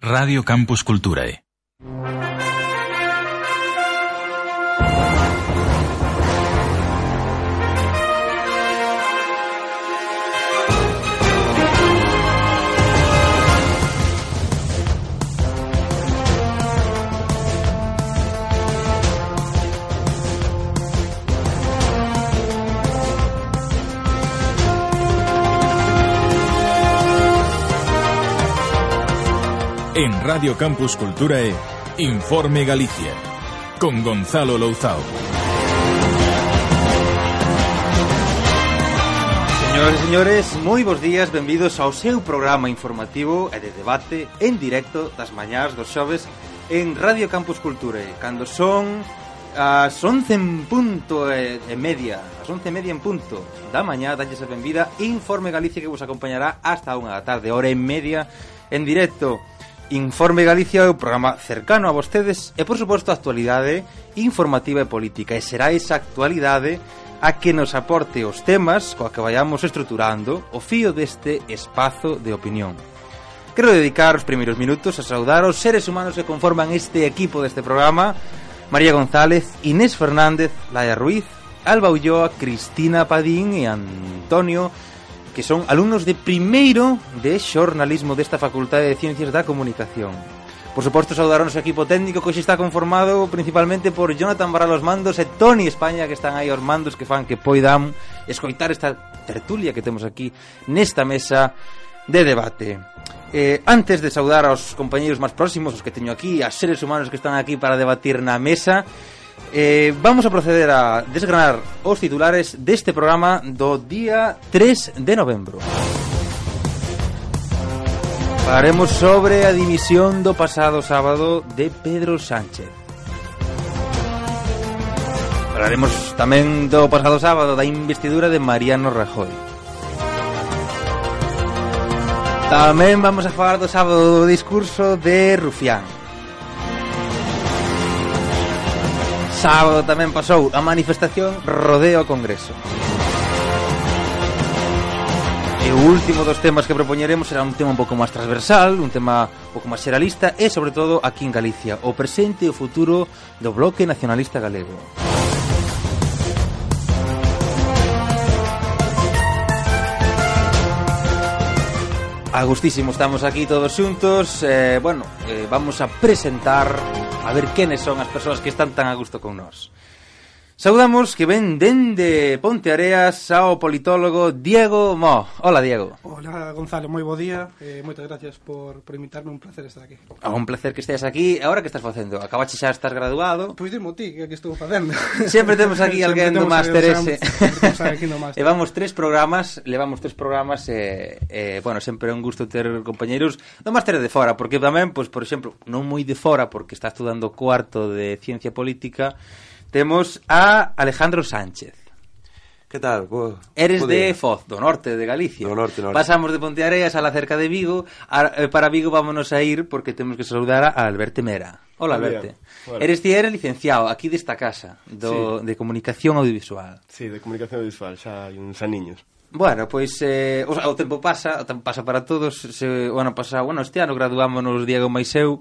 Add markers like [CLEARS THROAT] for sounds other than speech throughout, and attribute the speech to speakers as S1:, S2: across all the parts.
S1: Radio Campus Culturae. Radio Campus Culturae, Informe Galicia, con Gonzalo Louzao.
S2: Señoras e señores, moi bons días, benvidos ao seu programa informativo e de debate en directo das mañás dos xoves en Radio Campus Culturae, cando son as 11 en punto e, e media, as 11 e media en punto da mañá, dalles a benvida Informe Galicia que vos acompañará hasta unha da tarde, hora e media en directo Informe Galicia é o programa cercano a vostedes e, por suposto, a actualidade informativa e política. E será esa actualidade a que nos aporte os temas coa que vayamos estruturando o fío deste espazo de opinión. Quero dedicar os primeiros minutos a saudar os seres humanos que conforman este equipo deste programa María González, Inés Fernández, Laia Ruiz, Alba Ulloa, Cristina Padín e Antonio que son alumnos de primeiro de xornalismo desta Facultade de Ciencias da Comunicación. Por suposto, saudar o noso equipo técnico que hoxe está conformado principalmente por Jonathan Barral os mandos e Tony España que están aí os mandos que fan que poidan escoitar esta tertulia que temos aquí nesta mesa de debate. Eh, antes de saudar aos compañeiros máis próximos, os que teño aquí, a seres humanos que están aquí para debatir na mesa, Eh, vamos a proceder a desgranar os titulares deste programa do día 3 de novembro. Falaremos sobre a dimisión do pasado sábado de Pedro Sánchez. Falaremos tamén do pasado sábado da investidura de Mariano Rajoy. Tamén vamos a falar do sábado do discurso de Rufián. Sábado tamén pasou a manifestación rodea o Congreso. E o último dos temas que propoñeremos será un tema un pouco máis transversal, un tema un pouco máis xeralista e, sobre todo, aquí en Galicia, o presente e o futuro do Bloque Nacionalista Galego. Agustísimo, estamos aquí todos xuntos. Eh, Bueno, eh, vamos a presentar A ver quenes son as persoas que están tan a gusto con nós. Saudamos que ven dende Ponteareas ao politólogo Diego Mo. Hola, Diego.
S3: Hola, Gonzalo, moi bo día. Eh, moitas gracias por, por invitarme, un placer estar aquí.
S2: Ah, un placer que esteas aquí. Agora que estás facendo? Acabache xa estar graduado.
S3: Pois dimo ti, que que estou facendo.
S2: Sempre temos aquí [LAUGHS] alguén do máster ese.
S3: E [LAUGHS]
S2: vamos tres programas, levamos tres programas e, eh, eh, bueno, sempre é un gusto ter compañeiros do máster de fora, porque tamén, pois, por exemplo, non moi de fora, porque está estudando cuarto de Ciencia Política, Temos a Alejandro Sánchez.
S4: Que tal? Bo,
S2: Eres
S4: bo
S2: de Foz, do norte de Galicia.
S4: Do norte, norte.
S2: Pasamos de Ponteareas a la cerca de Vigo. A, eh, para Vigo vámonos a ir porque temos que saludar a Alberto Mera. Hola, Alberto.
S4: Bueno.
S2: Eres ti eres licenciado aquí desta casa do,
S4: sí.
S2: de comunicación audiovisual.
S4: Sí, de comunicación audiovisual, xa hai uns aniños.
S2: Bueno, pois eh, o, o tempo pasa, o tempo pasa para todos. Se, o ano pasado, bueno, este ano graduámonos Diego Maiseu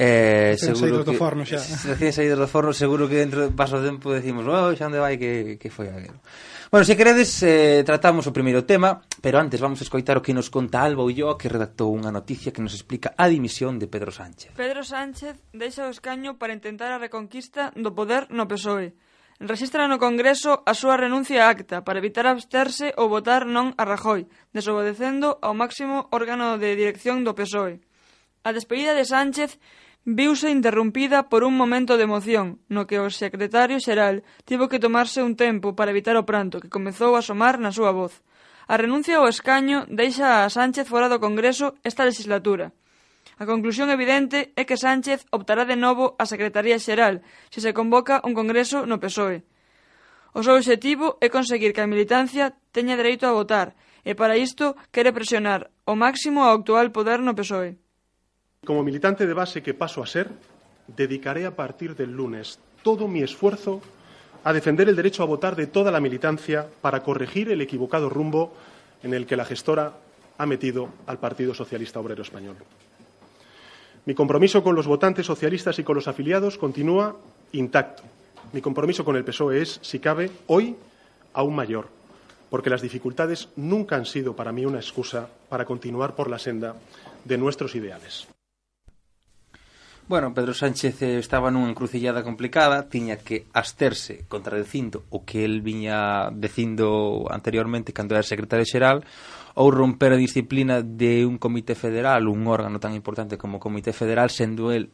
S2: Eh, seguro
S3: que, do forno xa. [LAUGHS]
S2: Recién saídos do forno, seguro que dentro do paso tempo decimos, oh, xa onde vai que, que foi aquilo. Bueno, se queredes, eh, tratamos o primeiro tema, pero antes vamos a escoitar o que nos conta Alba Ulloa, que redactou unha noticia que nos explica a dimisión de Pedro Sánchez.
S5: Pedro Sánchez deixa o escaño para intentar a reconquista do poder no PSOE. Registra no Congreso a súa renuncia a acta para evitar absterse ou votar non a Rajoy, desobedecendo ao máximo órgano de dirección do PSOE. A despedida de Sánchez viuse interrompida por un momento de emoción, no que o secretario xeral tivo que tomarse un tempo para evitar o pranto que comezou a asomar na súa voz. A renuncia ao escaño deixa a Sánchez fora do Congreso esta legislatura. A conclusión evidente é que Sánchez optará de novo a Secretaría Xeral se se convoca un Congreso no PSOE. O seu obxectivo é conseguir que a militancia teña dereito a votar e para isto quere presionar o máximo ao actual poder no PSOE.
S6: Como militante de base que paso a ser, dedicaré a partir del lunes todo mi esfuerzo a defender el derecho a votar de toda la militancia para corregir el equivocado rumbo en el que la gestora ha metido al Partido Socialista Obrero Español. Mi compromiso con los votantes socialistas y con los afiliados continúa intacto. Mi compromiso con el PSOE es, si cabe, hoy aún mayor, porque las dificultades nunca han sido para mí una excusa para continuar por la senda de nuestros ideales.
S2: Bueno, Pedro Sánchez eh, estaba nunha encrucillada complicada, tiña que asterse contradecindo o que el viña dicindo anteriormente cando era secretario xeral ou romper a disciplina de un comité federal, un órgano tan importante como o comité federal, sendo el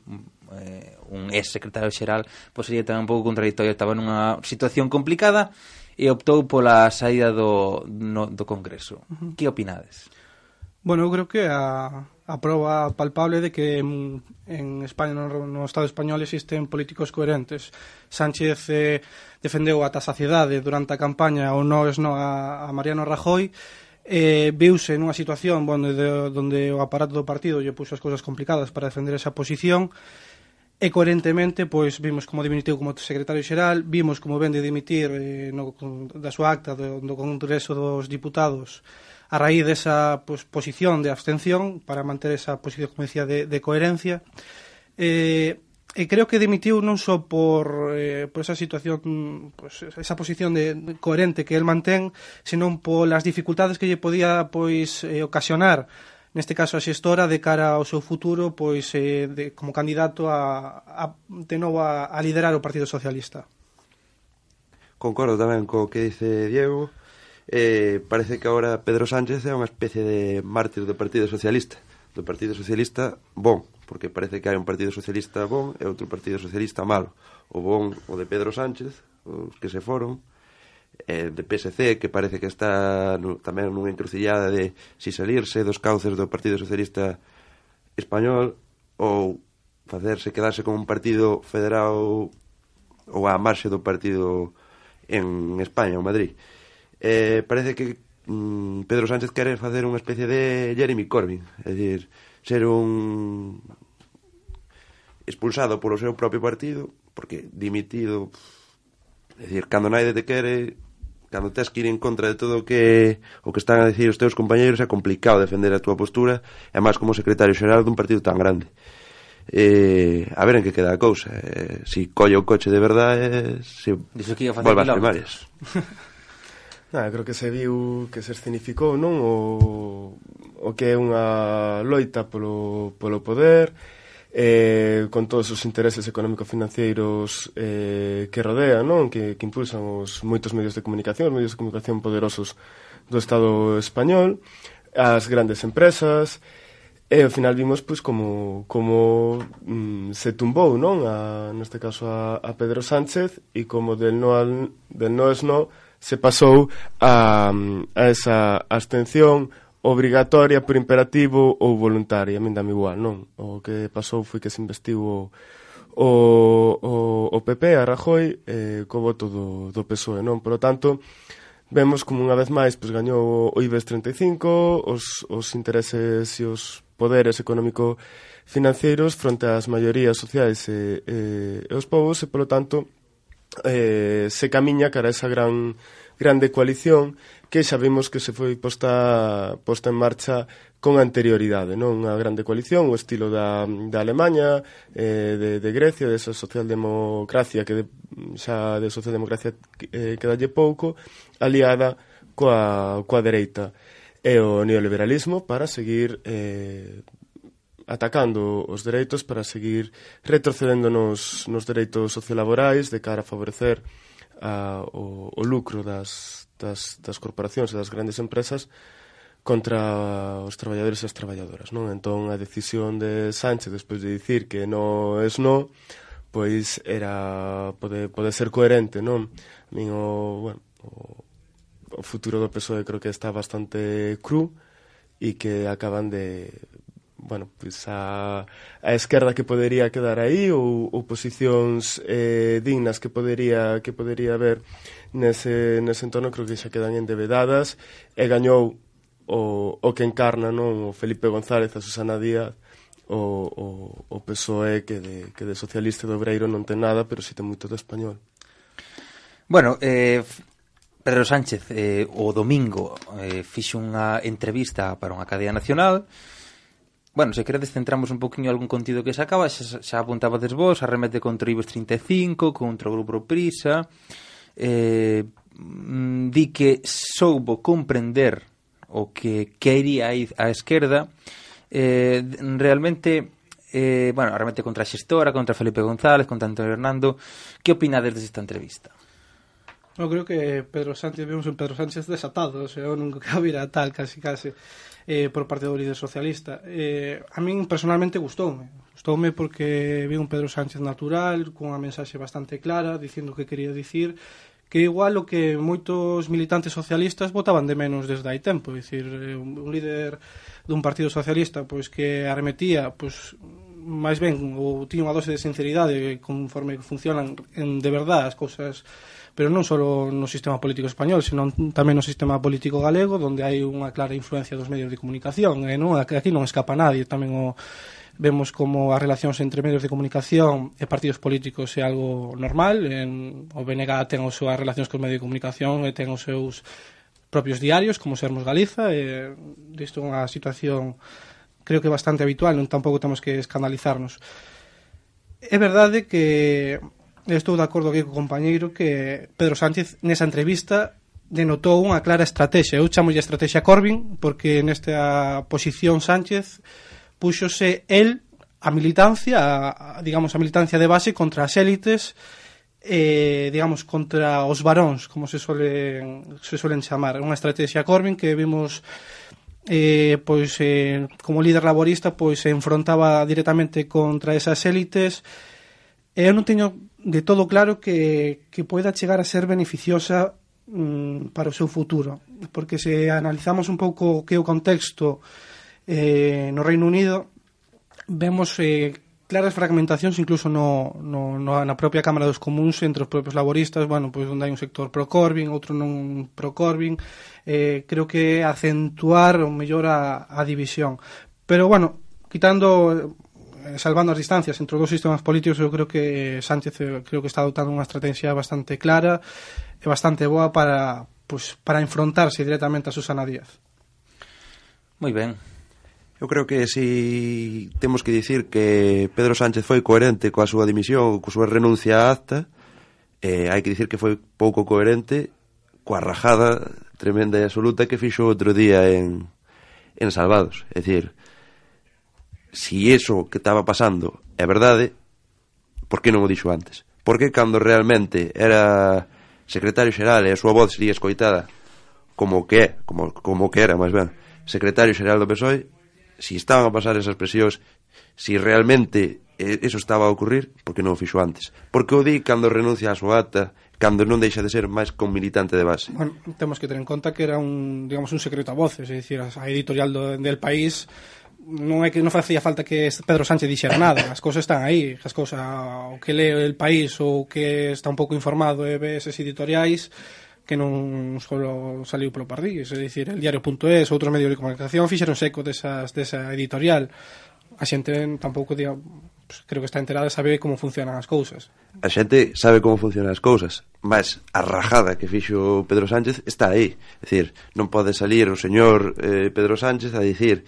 S2: eh, un ex secretario xeral, pois sería tamén un pouco contradictorio, estaba nunha situación complicada e optou pola saída do, no, do Congreso. Uh -huh. Que opinades?
S3: Bueno, eu creo que a, a prova palpable de que en, en España, no, no Estado español existen políticos coherentes. Sánchez eh, defendeu ata saciedade durante a campaña ou no es no a, a Mariano Rajoy eh, viuse nunha situación onde, de, onde o aparato do partido lle puxo as cousas complicadas para defender esa posición e coherentemente pois vimos como dimitiu como secretario xeral, vimos como vende dimitir eh, no, da súa acta do, do Congreso dos Diputados a raíz desa pues, posición de abstención para manter esa posición, como decía, de, de coherencia. Eh, e creo que dimitiu non só por, eh, por esa situación, pues, esa posición de, de coherente que el mantén, senón polas dificultades que lle podía pois eh, ocasionar neste caso a xestora de cara ao seu futuro pois eh, de, como candidato a, a de novo a, a liderar o Partido Socialista.
S4: Concordo tamén co que dice Diego eh, parece que agora Pedro Sánchez é unha especie de mártir do Partido Socialista do Partido Socialista bon, porque parece que hai un Partido Socialista bon e outro Partido Socialista malo o bon o de Pedro Sánchez os que se foron eh, de PSC que parece que está no, tamén nunha encrucillada de si salirse dos cauces do Partido Socialista Español ou facerse quedarse como un partido federado ou a marxe do partido en España, ou Madrid eh, parece que mm, Pedro Sánchez quere facer unha especie de Jeremy Corbyn, é dicir, ser un expulsado polo seu propio partido, porque dimitido, é dicir, cando naide te quere, cando tes que ir en contra de todo o que o que están a decir os teus compañeiros é complicado defender a túa postura, e máis como secretario xeral dun partido tan grande. Eh, a ver en que queda a cousa. Eh, si colle o coche de verdade, eh, se Dixo
S2: que
S4: volve as primarias. [LAUGHS]
S7: Ah, creo que se viu que se escenificou non o, o que é unha loita polo, polo poder eh, con todos os intereses económico-financeiros eh, que rodean, non? Que, que impulsan os moitos medios de comunicación, os medios de comunicación poderosos do Estado español, as grandes empresas, e ao final vimos pois, como, como mm, se tumbou, non? A, neste caso a, a Pedro Sánchez e como del no, al, del no es no, se pasou a, a esa abstención obrigatoria por imperativo ou voluntaria, a min dame igual, non? O que pasou foi que se investiu o, o, o PP a Rajoy eh, co voto do, do PSOE, non? Por lo tanto, vemos como unha vez máis pues, gañou o IBEX 35, os, os intereses e os poderes económico financeiros fronte ás maiorías sociais e, e, e os povos e, polo tanto, eh, se camiña cara a esa gran grande coalición que sabemos que se foi posta, posta en marcha con anterioridade, non? Unha grande coalición, o estilo da, da Alemanha, eh, de, de Grecia, desa esa socialdemocracia que de, xa de socialdemocracia eh, que dalle pouco, aliada coa, coa dereita e o neoliberalismo para seguir eh, atacando os dereitos para seguir retrocedendo nos, nos dereitos sociolaborais de cara a favorecer a, o, o lucro das, das, das corporacións e das grandes empresas contra os traballadores e as traballadoras, non? Entón, a decisión de Sánchez, despois de dicir que no es no, pois era pode, pode ser coherente, non? A min o, bueno, o, o futuro do PSOE creo que está bastante cru e que acaban de bueno, pues a, a esquerda que podería quedar aí ou, ou posicións eh, dignas que podería que podería haber nese, nese entorno creo que xa quedan endevedadas e gañou o, o que encarna non o Felipe González a Susana Díaz o, o, o PSOE que de, que de socialista do obreiro non ten nada pero si ten moito de español.
S2: Bueno, eh, Pedro Sánchez eh, o domingo eh, fixo unha entrevista para unha cadea nacional Bueno, se queredes centramos un poquinho algún contido que sacaba, xa, xa apuntabades vos, arremete contra Ibos 35, contra o Grupo Prisa, eh, mm, di que soubo comprender o que quería a esquerda, eh, realmente eh, bueno, realmente contra a xestora, contra Felipe González, contra Antonio Hernando. Que opinades desta entrevista?
S3: Eu creo que Pedro Sánchez, vemos un Pedro Sánchez desatado, o sea, eu nunca cabira tal, casi, casi eh, por parte do líder socialista. Eh, a min personalmente gustoume. Gustoume porque vi un Pedro Sánchez natural, cunha mensaxe bastante clara, dicindo o que quería dicir, que igual o que moitos militantes socialistas votaban de menos desde hai tempo, é dicir, eh, un líder dun partido socialista pois que arremetía, pois máis ben ou tiña unha dose de sinceridade conforme funcionan en, de verdade as cousas pero non só no sistema político español, senón tamén no sistema político galego, onde hai unha clara influencia dos medios de comunicación, e non aquí non escapa nadie, tamén o vemos como as relacións entre medios de comunicación e partidos políticos é algo normal, en, o BNG ten as súas relacións con medios de comunicación e ten os seus propios diarios, como Sermos Galiza, e isto é unha situación creo que bastante habitual, non tampouco temos que escandalizarnos. É verdade que estou de acordo aquí co compañeiro que Pedro Sánchez nesa entrevista denotou unha clara estrategia. Eu chamo de estrategia Corbyn porque nesta posición Sánchez púxose el a militancia, a, a, digamos, a militancia de base contra as élites eh, digamos, contra os varóns, como se solen, se solen chamar. Unha estrategia Corbyn que vimos eh, pois eh, como líder laborista pois se enfrontaba directamente contra esas élites eu non teño de todo claro que, que poida chegar a ser beneficiosa mm, para o seu futuro. Porque se analizamos un pouco que o contexto eh, no Reino Unido vemos eh, claras fragmentacións incluso no, no, no, na propia Cámara dos Comuns entre os propios laboristas, bueno, pois onde hai un sector pro Corbyn, outro non pro Corbyn, eh, creo que acentuar ou mellor a, a división. Pero bueno, quitando Eh, salvando as distancias entre os dous sistemas políticos, eu creo que eh, Sánchez eh, creo que está adoptando unha estrategia bastante clara e bastante boa para, pues, para enfrontarse directamente a Susana Díaz.
S2: Moi ben,
S4: Eu creo que si temos que dicir que Pedro Sánchez foi coherente coa súa dimisión, coa súa renuncia a acta, eh, hai que dicir que foi pouco coherente coa rajada tremenda e absoluta que fixo outro día en, en Salvados. É dicir, si eso que estaba pasando é verdade, por que non o dixo antes? Porque cando realmente era secretario xeral e a súa voz sería escoitada como que é, como, como que era, máis ben, secretario xeral do PSOE, si estaban a pasar esas presións, si realmente eso estaba a ocurrir, por que non o fixo antes? Porque o di cando renuncia a súa ata, cando non deixa de ser máis con militante de base.
S3: Bueno, temos que ter en conta que era un, digamos, un secreto a voces, é dicir, a editorial do, del país non é que non facía falta que Pedro Sánchez dixera nada, as cousas están aí, as cousas o que lee el país ou que está un pouco informado e ve eses editoriais que non só saliu polo Pardís, é dicir, el diario.es, outros medios de comunicación fixeron seco desas, desa editorial a xente tampouco diga, pues, creo que está enterada sabe como funcionan as cousas.
S4: A xente sabe como funcionan as cousas, mas a rajada que fixo Pedro Sánchez está aí. É dicir, non pode salir o señor eh, Pedro Sánchez a dicir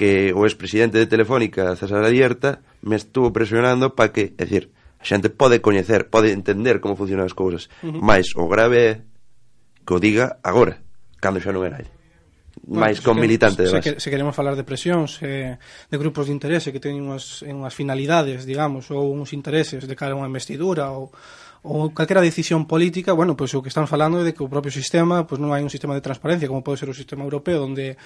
S4: que o expresidente de Telefónica, César Alierta, me estuvo presionando para que, é dicir, a xente pode coñecer, pode entender como funcionan as cousas, uh -huh. mas o grave é que o diga agora, cando xa non era ele. Bueno, máis con militante de base.
S3: Se, se queremos falar de presións, eh, de grupos de interese que teñen unhas, unhas finalidades, digamos, ou uns intereses de cara a unha investidura ou ou calquera decisión política, bueno, pois pues, o que están falando é de que o propio sistema, pois pues, non hai un sistema de transparencia como pode ser o sistema europeo onde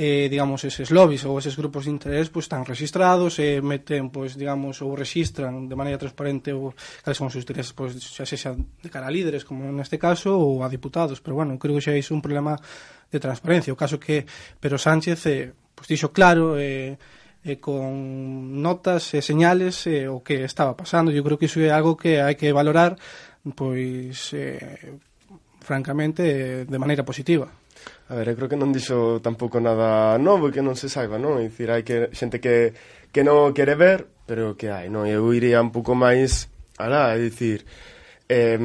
S3: eh, digamos, eses lobbies ou eses grupos de interés pues, están registrados e eh, meten, pues, digamos, ou registran de maneira transparente ou cales son os seus intereses pois, xa sexa de cara a líderes, como neste caso ou a diputados, pero bueno, creo que xa é un problema de transparencia, o caso que pero Sánchez eh, pues, dixo claro eh, eh, con notas e eh, señales eh, o que estaba pasando. Yo creo que iso é algo que hai que valorar pois eh, francamente de maneira positiva.
S7: A ver, eu creo que non dixo tampouco nada novo que non se saiba, non? É dicir, hai que, xente que, que non quere ver, pero que hai, non? Eu iría un pouco máis alá, é dicir, eh,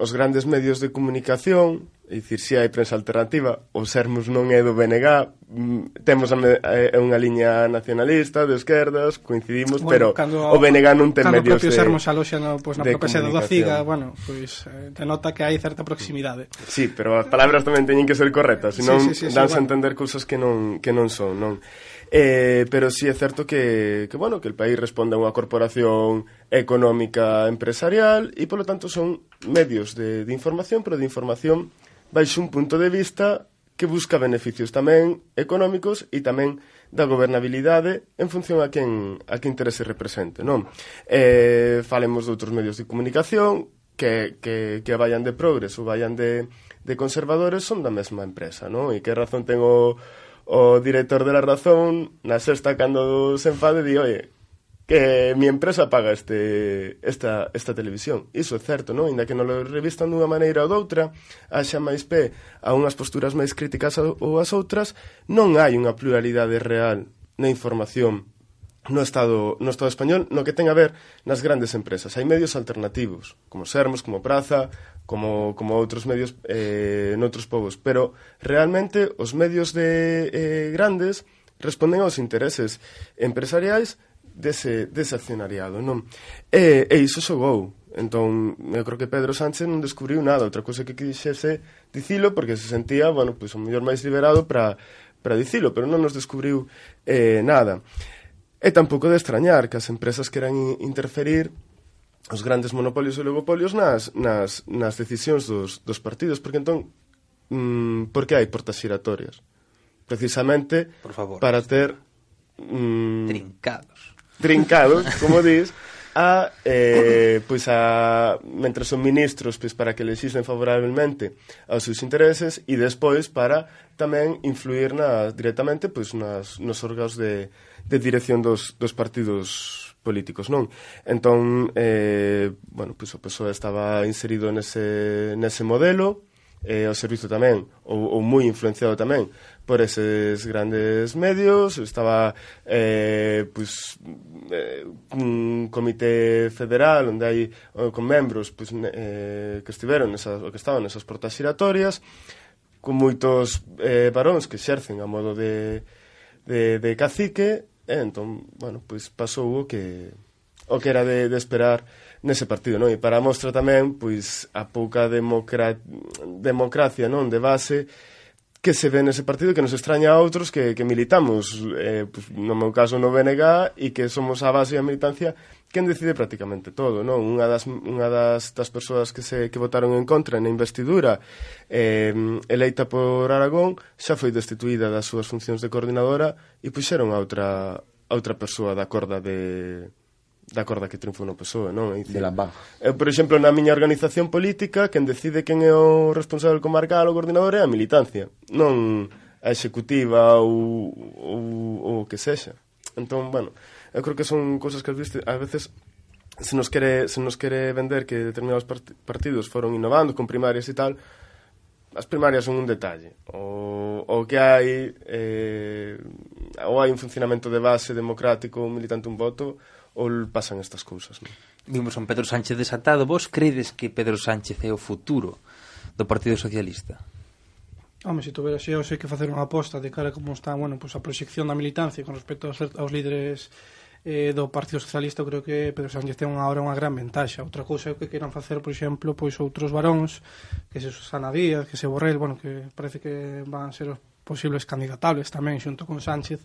S7: os grandes medios de comunicación É dicir, se hai prensa alternativa, o Sermos non é do BNG, mm, temos a, é eh, unha liña nacionalista, de esquerdas, coincidimos,
S3: bueno,
S7: pero
S3: cando,
S7: o BNG non ten medios de
S3: Sermos aloxa no, pues, na propia sede do CIGA, bueno, pois pues, denota que hai certa proximidade.
S7: Sí, pero as palabras tamén teñen que ser correctas, senón
S3: sí, sí, sí, sí,
S7: danse sí,
S3: bueno.
S7: a entender cousas que non, que non son, non? Eh, pero sí é certo que, que, bueno, que el país responde a unha corporación económica empresarial e, polo tanto, son medios de, de información, pero de información baixo un punto de vista que busca beneficios tamén económicos e tamén da gobernabilidade en función a quen, a que interese represente, non? Eh, falemos de outros medios de comunicación que, que, que vayan de progres ou vayan de, de conservadores son da mesma empresa, non? E que razón ten o, o director de la razón na sexta cando se enfade di, oye, que mi empresa paga este, esta, esta televisión. Iso é certo, non? Inda que non lo revistan dunha maneira ou doutra, haxa máis pé a unhas posturas máis críticas ou as outras, non hai unha pluralidade real na información no Estado, no Estado español no que ten a ver nas grandes empresas. Hai medios alternativos, como Sermos, como Praza, como, como outros medios eh, noutros povos. Pero realmente os medios de eh, grandes responden aos intereses empresariais dese, dese accionariado, non? E, e iso xogou. Entón, eu creo que Pedro Sánchez non descubriu nada, outra cousa que quixese dicilo, porque se sentía, bueno, pois o mellor máis liberado para para dicilo, pero non nos descubriu eh, nada. E tampouco de extrañar que as empresas queran interferir os grandes monopolios e oligopolios nas, nas, nas decisións dos, dos partidos, porque entón, mm, por que hai portas giratorias? Precisamente
S2: Por favor.
S7: para ter... Mm,
S2: Trincados
S7: trincados, como dis, a, eh, pois a, mentre son ministros, pois para que lexisen favorablemente aos seus intereses e despois para tamén influir na, directamente pois nas, nos órganos de, de dirección dos, dos partidos políticos, non? Entón, eh, bueno, pois o PSOE estaba inserido nese, nese modelo, eh, o servizo tamén, ou, ou moi influenciado tamén por eses grandes medios, estaba eh, pues, eh, un comité federal onde hai eh, con membros pues, eh, que estiveron nesas, que estaban nesas portas giratorias, con moitos eh, varóns que xercen a modo de, de, de cacique eh, e entón, bueno, pues, pasou o que o que era de, de esperar nese partido, non? E para a mostra tamén, pois, a pouca democra democracia, non, de base, que se ve nese partido que nos extraña a outros que, que militamos, eh, pues, no meu caso no BNG, e que somos a base e a militancia quen decide prácticamente todo, non? Unha das, unha das, das persoas que se que votaron en contra na investidura eh, eleita por Aragón xa foi destituída das súas funcións de coordinadora e puxeron a outra, a outra persoa da corda de, da corda que triunfou no PSOE, non? É dicir,
S8: de Lambán.
S7: Eu, eh, por exemplo, na miña organización política, quen decide quen é o responsable comarcal ou coordinador é a militancia, non a executiva ou, ou, ou o que sexa. Entón, bueno, eu creo que son cousas que a veces se nos quere, se nos quere vender que determinados partidos foron innovando con primarias e tal, as primarias son un detalle. O, o que hai eh, ou hai un funcionamento de base democrático, un militante un voto, ou pasan estas cousas, non?
S2: Vimos un Pedro Sánchez desatado. Vos credes que Pedro Sánchez é o futuro do Partido Socialista?
S3: Home, se tuvera xe, sei que facer unha aposta de cara a como está, bueno, pues a proxección da militancia con respecto aos, aos líderes eh, do Partido Socialista, creo que Pedro Sánchez ten agora unha gran ventaxa. Outra cousa é que queiran facer, por exemplo, pois outros varóns, que se Susana Díaz, que se Borrell, bueno, que parece que van ser os posibles candidatables tamén xunto con Sánchez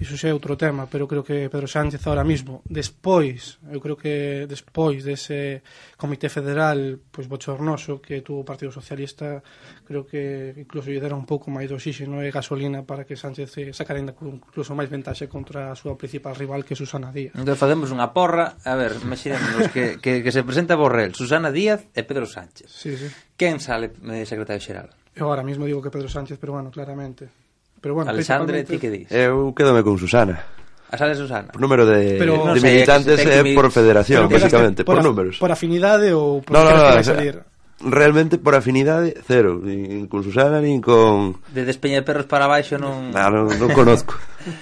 S3: iso xa é outro tema, pero creo que Pedro Sánchez ahora mismo, despois, eu creo que despois dese Comité Federal pois bochornoso que tuvo o Partido Socialista, creo que incluso lle dera un pouco máis de oxígeno e gasolina para que Sánchez sacara ainda incluso máis ventaxe contra a súa principal rival que Susana Díaz.
S2: Entón facemos unha porra, a ver, imaginémonos que, que, que se presenta Borrell, Susana Díaz e Pedro Sánchez.
S3: Sí, sí.
S2: Quen sale eh, secretario xeral?
S3: Eu ahora mismo digo que Pedro Sánchez, pero bueno, claramente. Pero bueno,
S2: Alexandre, ti que dis?
S4: Eu quedome con Susana.
S2: A Sara Susana.
S4: Por número de,
S3: pero,
S4: de
S2: no
S4: militantes
S2: é
S4: por federación,
S3: pero
S4: basicamente,
S3: por,
S4: por números.
S3: Por afinidade ou por
S4: no, no, no, no,
S3: salir?
S4: Realmente por afinidade cero, nin con Susana nin con
S2: De Despeña de Perros para baixo non
S4: Claro, non, non conozco.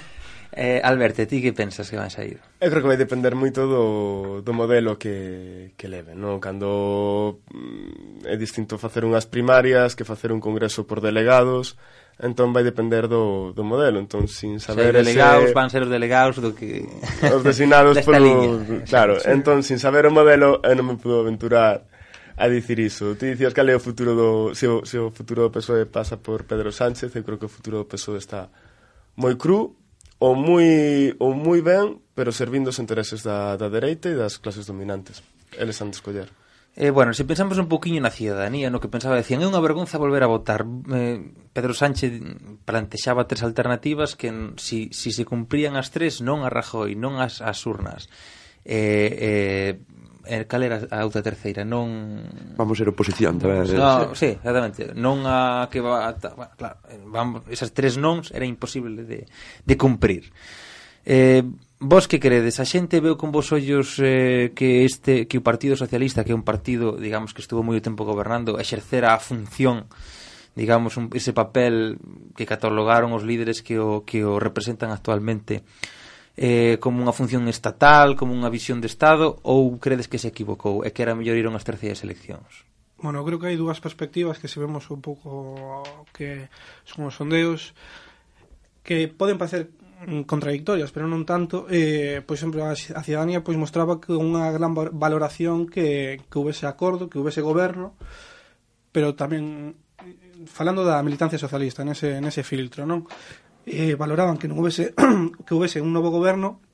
S4: [LAUGHS]
S2: eh, Alberto, ti que pensas que van sair?
S7: Eu creo que vai depender moito do, do modelo que, que leve. non? Cando mm, é distinto facer unhas primarias que facer un congreso por delegados, Entón vai depender do, do modelo, entón sin saber
S2: se delegados
S7: ese...
S2: van ser os delegados do que [LAUGHS]
S7: os designados [LAUGHS] polo,
S2: liña. [LAUGHS]
S7: claro,
S2: sí.
S7: entón sin saber o modelo eu non me puedo aventurar a dicir iso. Ti dicías que é o futuro do se o, se o futuro do PSOE pasa por Pedro Sánchez, eu creo que o futuro do PSOE está moi cru ou moi ou moi ben, pero servindo os intereses da da dereita e das clases dominantes. Eles han de escoller.
S2: Eh, bueno, se pensamos un poquinho na cidadanía, no que pensaba, decían, é unha vergonza volver a votar. Eh, Pedro Sánchez plantexaba tres alternativas que, si, si se cumprían as tres, non a Rajoy, non as, as urnas. Eh, eh, eh, cal era a outra terceira non
S4: vamos ser oposición tamén eh,
S2: no, sí. sí, exactamente non a que va a, bueno, claro, eh, vamos, esas tres nons era imposible de, de cumprir eh, Vos que credes? A xente veu con vos ollos eh, que este que o Partido Socialista, que é un partido, digamos, que estuvo moito tempo gobernando, exercera a función digamos, un, ese papel que catalogaron os líderes que o, que o representan actualmente eh, como unha función estatal, como unha visión de Estado, ou credes que se equivocou e que era mellor ir a unhas terceiras eleccións?
S3: Bueno, creo que hai dúas perspectivas que se vemos un pouco que son os sondeos que poden parecer Mm, contradictorias, pero non tanto, eh, por exemplo, a, a cidadanía pois mostraba que unha gran valoración que, que houvese acordo, que houvese goberno, pero tamén eh, falando da militancia socialista nese, nese filtro, non? Eh, valoraban que non houvese [CLEARS THROAT] que houvese un novo goberno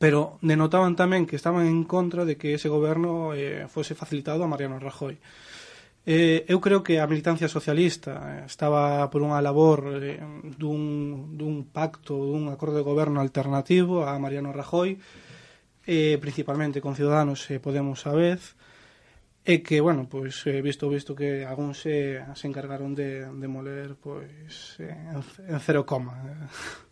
S3: pero denotaban tamén que estaban en contra de que ese goberno eh, fose facilitado a Mariano Rajoy. Eh, eu creo que a militancia socialista eh, estaba por unha labor eh, dun, dun pacto, dun acordo de goberno alternativo a Mariano Rajoy, eh, principalmente con Ciudadanos e eh, Podemos a vez, e que, bueno, pois, eh, visto visto que algúns se, se encargaron de, de moler pois, eh, en, en cero coma.
S4: Eh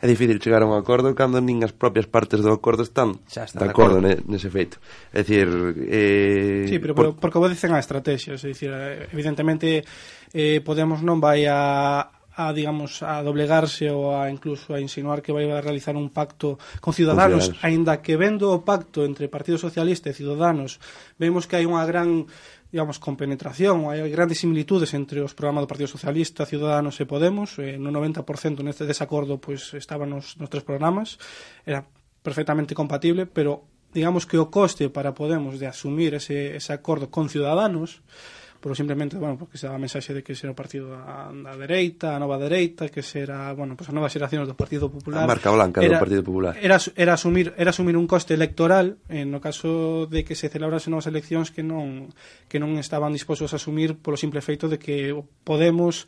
S4: é difícil chegar a un acordo cando nin as propias partes do acordo están,
S2: Xa están
S4: de acordo,
S2: de
S4: acordo. Ne, nese feito. É dicir, eh,
S3: Sí, pero,
S4: por...
S3: pero porque obedecen a estrategias, é dicir, eh, evidentemente eh, Podemos non vai a a digamos a doblegarse ou a incluso a insinuar que vai a realizar un pacto con Ciudadanos,
S4: Ciudadanos.
S3: aínda que vendo o pacto entre Partido Socialista e Ciudadanos, vemos que hai unha gran digamos, con penetración, hai grandes similitudes entre os programas do Partido Socialista, Ciudadanos e Podemos, eh, no 90% neste desacordo pois estaban nos, nos tres programas, era perfectamente compatible, pero digamos que o coste para Podemos de asumir ese, ese acordo con Ciudadanos pero simplemente, bueno, porque se daba a mensaxe de que será o partido da, da dereita, a nova dereita, que será, bueno, pues a nova xeración do Partido Popular.
S4: A marca blanca era, do Partido Popular.
S3: Era, era, asumir, era asumir un coste electoral eh, no caso de que se celebrasen novas eleccións que non, que non estaban dispostos a asumir polo simple feito de que Podemos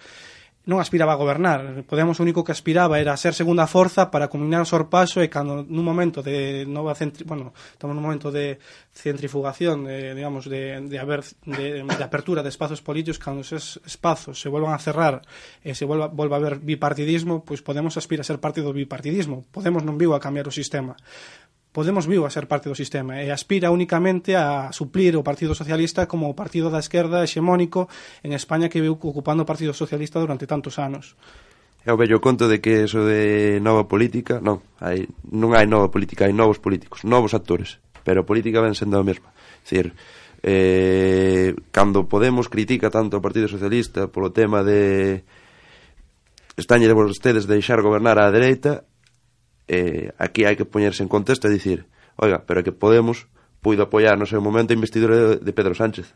S3: non aspiraba a gobernar. Podemos o único que aspiraba era ser segunda forza para culminar o sorpaso e cando nun momento de nova centri... bueno, estamos nun momento de centrifugación, de, digamos, de, de, haber, de, de apertura de espazos políticos, cando esos espazos se volvan a cerrar e se volva, volva a haber bipartidismo, pois pues podemos aspirar a ser parte do bipartidismo. Podemos non vivo a cambiar o sistema. Podemos viu a ser parte do sistema e aspira únicamente a suplir o Partido Socialista como o partido da esquerda hexemónico en España que viu ocupando o Partido Socialista durante tantos anos.
S4: É o bello conto de que eso de nova política, non, hai, non hai nova política, hai novos políticos, novos actores, pero a política ven sendo a mesma. É dicir, eh, cando Podemos critica tanto o Partido Socialista polo tema de estañe de vostedes deixar gobernar á dereita, eh, aquí hai que poñerse en contexto e dicir oiga, pero é que Podemos puido apoiar no seu momento a investidura de, de Pedro Sánchez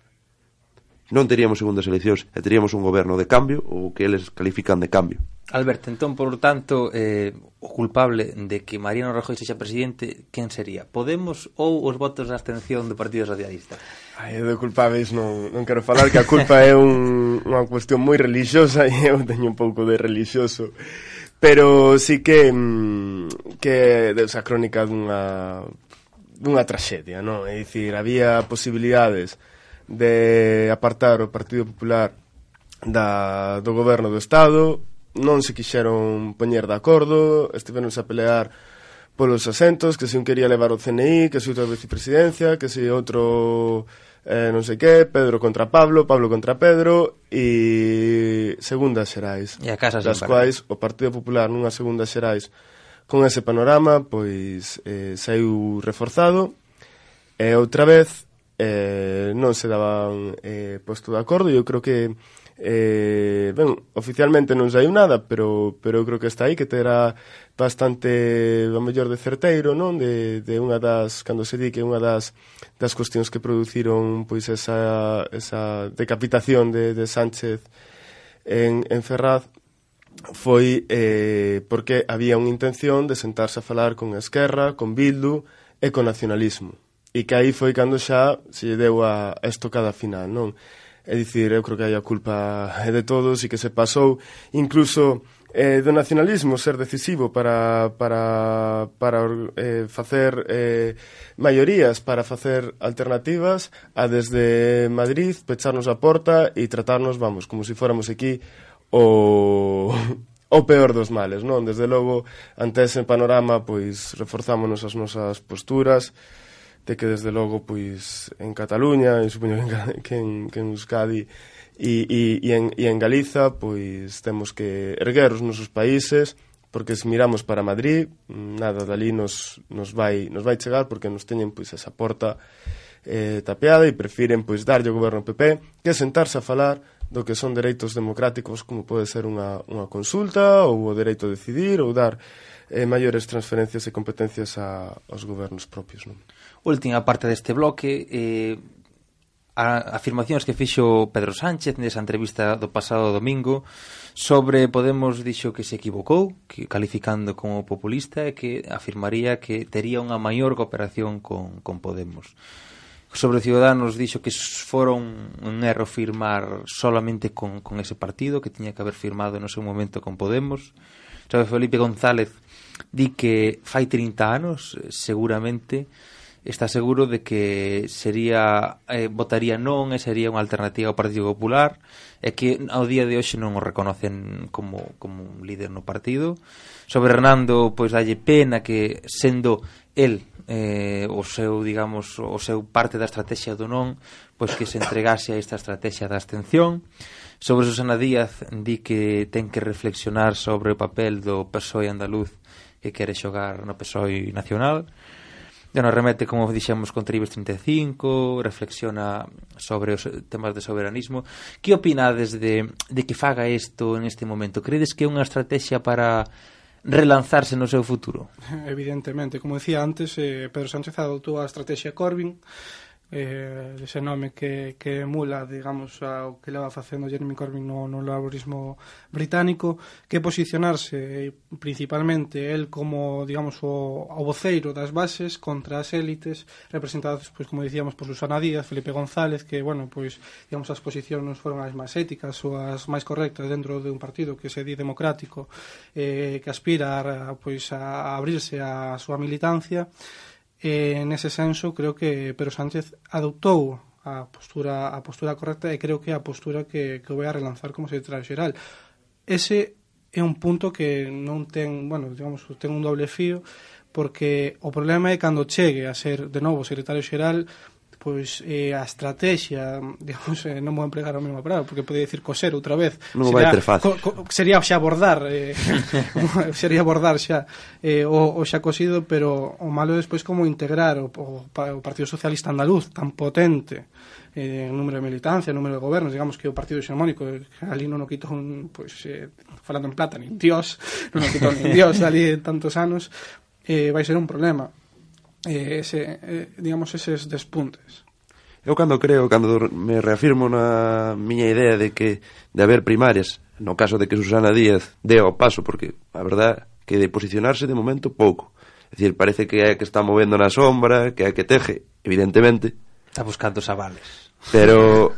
S4: non teríamos segundas eleccións e teríamos un goberno de cambio ou que eles califican de cambio.
S2: Alberto, entón, por tanto, eh, o culpable de que Mariano Rajoy sexa presidente, quen sería? Podemos ou os votos de abstención do Partido Socialista?
S7: Ai, de culpables non, non quero falar, que a culpa é un, unha cuestión moi religiosa [LAUGHS] e eu teño un pouco de religioso pero sí que mm, que esa crónica dunha dunha traxedia, non? É dicir, había posibilidades de apartar o Partido Popular da, do goberno do Estado, non se quixeron poñer de acordo, estiveronse a pelear polos asentos, que se un quería levar o CNI, que se outra vicepresidencia, que se outro eh, non sei que, Pedro contra Pablo, Pablo contra Pedro e segundas xerais.
S2: E a casa
S7: das quais o Partido Popular nunha segunda xerais con ese panorama pois eh, saiu reforzado e outra vez eh, non se daban eh, posto de acordo e eu creo que Eh, ben, oficialmente non saiu nada, pero, pero eu creo que está aí, que terá bastante, o mellor de certeiro, non? De, de unha das, cando se di que unha das, das cuestións que produciron pois esa, esa decapitación de, de Sánchez en, en Ferraz, foi eh, porque había unha intención de sentarse a falar con Esquerra, con Bildu e con nacionalismo. E que aí foi cando xa se deu a estocada final, non? É dicir, eu creo que aí a culpa é de todos e que se pasou incluso eh, do nacionalismo ser decisivo para, para, para eh, facer eh, maiorías, para facer alternativas a desde Madrid pecharnos a porta e tratarnos, vamos, como se si fóramos aquí o... o peor dos males, non? Desde logo, ante ese panorama, pois, reforzámonos as nosas posturas, de que desde logo pois en Cataluña, e supoño que en, que en Euskadi e, e, e, en, e en Galiza pois temos que erguer os nosos países porque se miramos para Madrid nada dali nos, nos, vai, nos vai chegar porque nos teñen pois esa porta eh, tapeada e prefiren pois darlle o goberno PP que sentarse a falar do que son dereitos democráticos como pode ser unha, unha consulta ou o dereito a decidir ou dar eh, maiores transferencias e competencias a, aos gobernos propios. Non?
S2: última parte deste bloque eh, a, afirmacións que fixo Pedro Sánchez nesa entrevista do pasado domingo sobre Podemos dixo que se equivocou que, calificando como populista e que afirmaría que tería unha maior cooperación con, con Podemos. Sobre Ciudadanos dixo que foron un erro firmar solamente con, con ese partido que tiña que haber firmado no seu momento con Podemos. Sabe Felipe González di que fai 30 anos seguramente está seguro de que sería eh, votaría non e sería unha alternativa ao Partido Popular e que ao día de hoxe non o reconocen como, como un líder no partido. Sobre Hernando pois dalle pena que sendo el eh, o seu, digamos, o seu parte da estrategia do non pois que se entregase a esta estrategia da abstención. Sobre Susana Díaz di que ten que reflexionar sobre o papel do PSOE andaluz que quere xogar no PSOE nacional nos remete, como dixemos, con Tribes 35, reflexiona sobre os temas de soberanismo. Que opinades de, de que faga isto neste momento? Credes que é unha estrategia para relanzarse no seu futuro? [LAUGHS]
S3: Evidentemente, como decía antes, eh, Pedro Sánchez adoptou a estrategia Corbyn, eh, ese nome que, que emula, digamos, ao que leva facendo Jeremy Corbyn no, no laborismo británico, que posicionarse eh, principalmente el como, digamos, o, o voceiro das bases contra as élites representadas, pois, como dicíamos, por Susana Díaz, Felipe González, que, bueno, pois, digamos, as posicións non foron as máis éticas ou as máis correctas dentro de un partido que se di democrático, eh, que aspira, a, pois, a abrirse a súa militancia, E nese senso creo que Pedro Sánchez adoptou a postura a postura correcta e creo que a postura que, que vai a relanzar como secretario xeral. Ese é un punto que non ten, bueno, digamos, ten un doble fío porque o problema é cando chegue a ser de novo secretario xeral pois eh, a estrategia, digamos, eh, non vou empregar a mesma palabra, porque podía decir coser outra vez.
S4: Non sería, vai ter fácil.
S3: Co, co, sería xa abordar, eh, [LAUGHS] sería abordar xa eh, o, o xa cosido, pero o malo é despois como integrar o, o, o Partido Socialista Andaluz tan potente eh, número de militancia, número de gobernos, digamos que o partido xermónico, eh, ali non o quito, un, pois, eh, falando en plata, nin dios, [LAUGHS] non o quito nin dios ali tantos anos, eh, vai ser un problema eh, ese, eh, digamos, eses despuntes.
S4: Eu cando creo, cando me reafirmo na miña idea de que de haber primarias, no caso de que Susana Díaz dé o paso, porque a verdad que de posicionarse de momento pouco. É dicir, parece que é que está movendo na sombra, que é que teje, evidentemente.
S2: Está buscando os avales.
S4: Pero,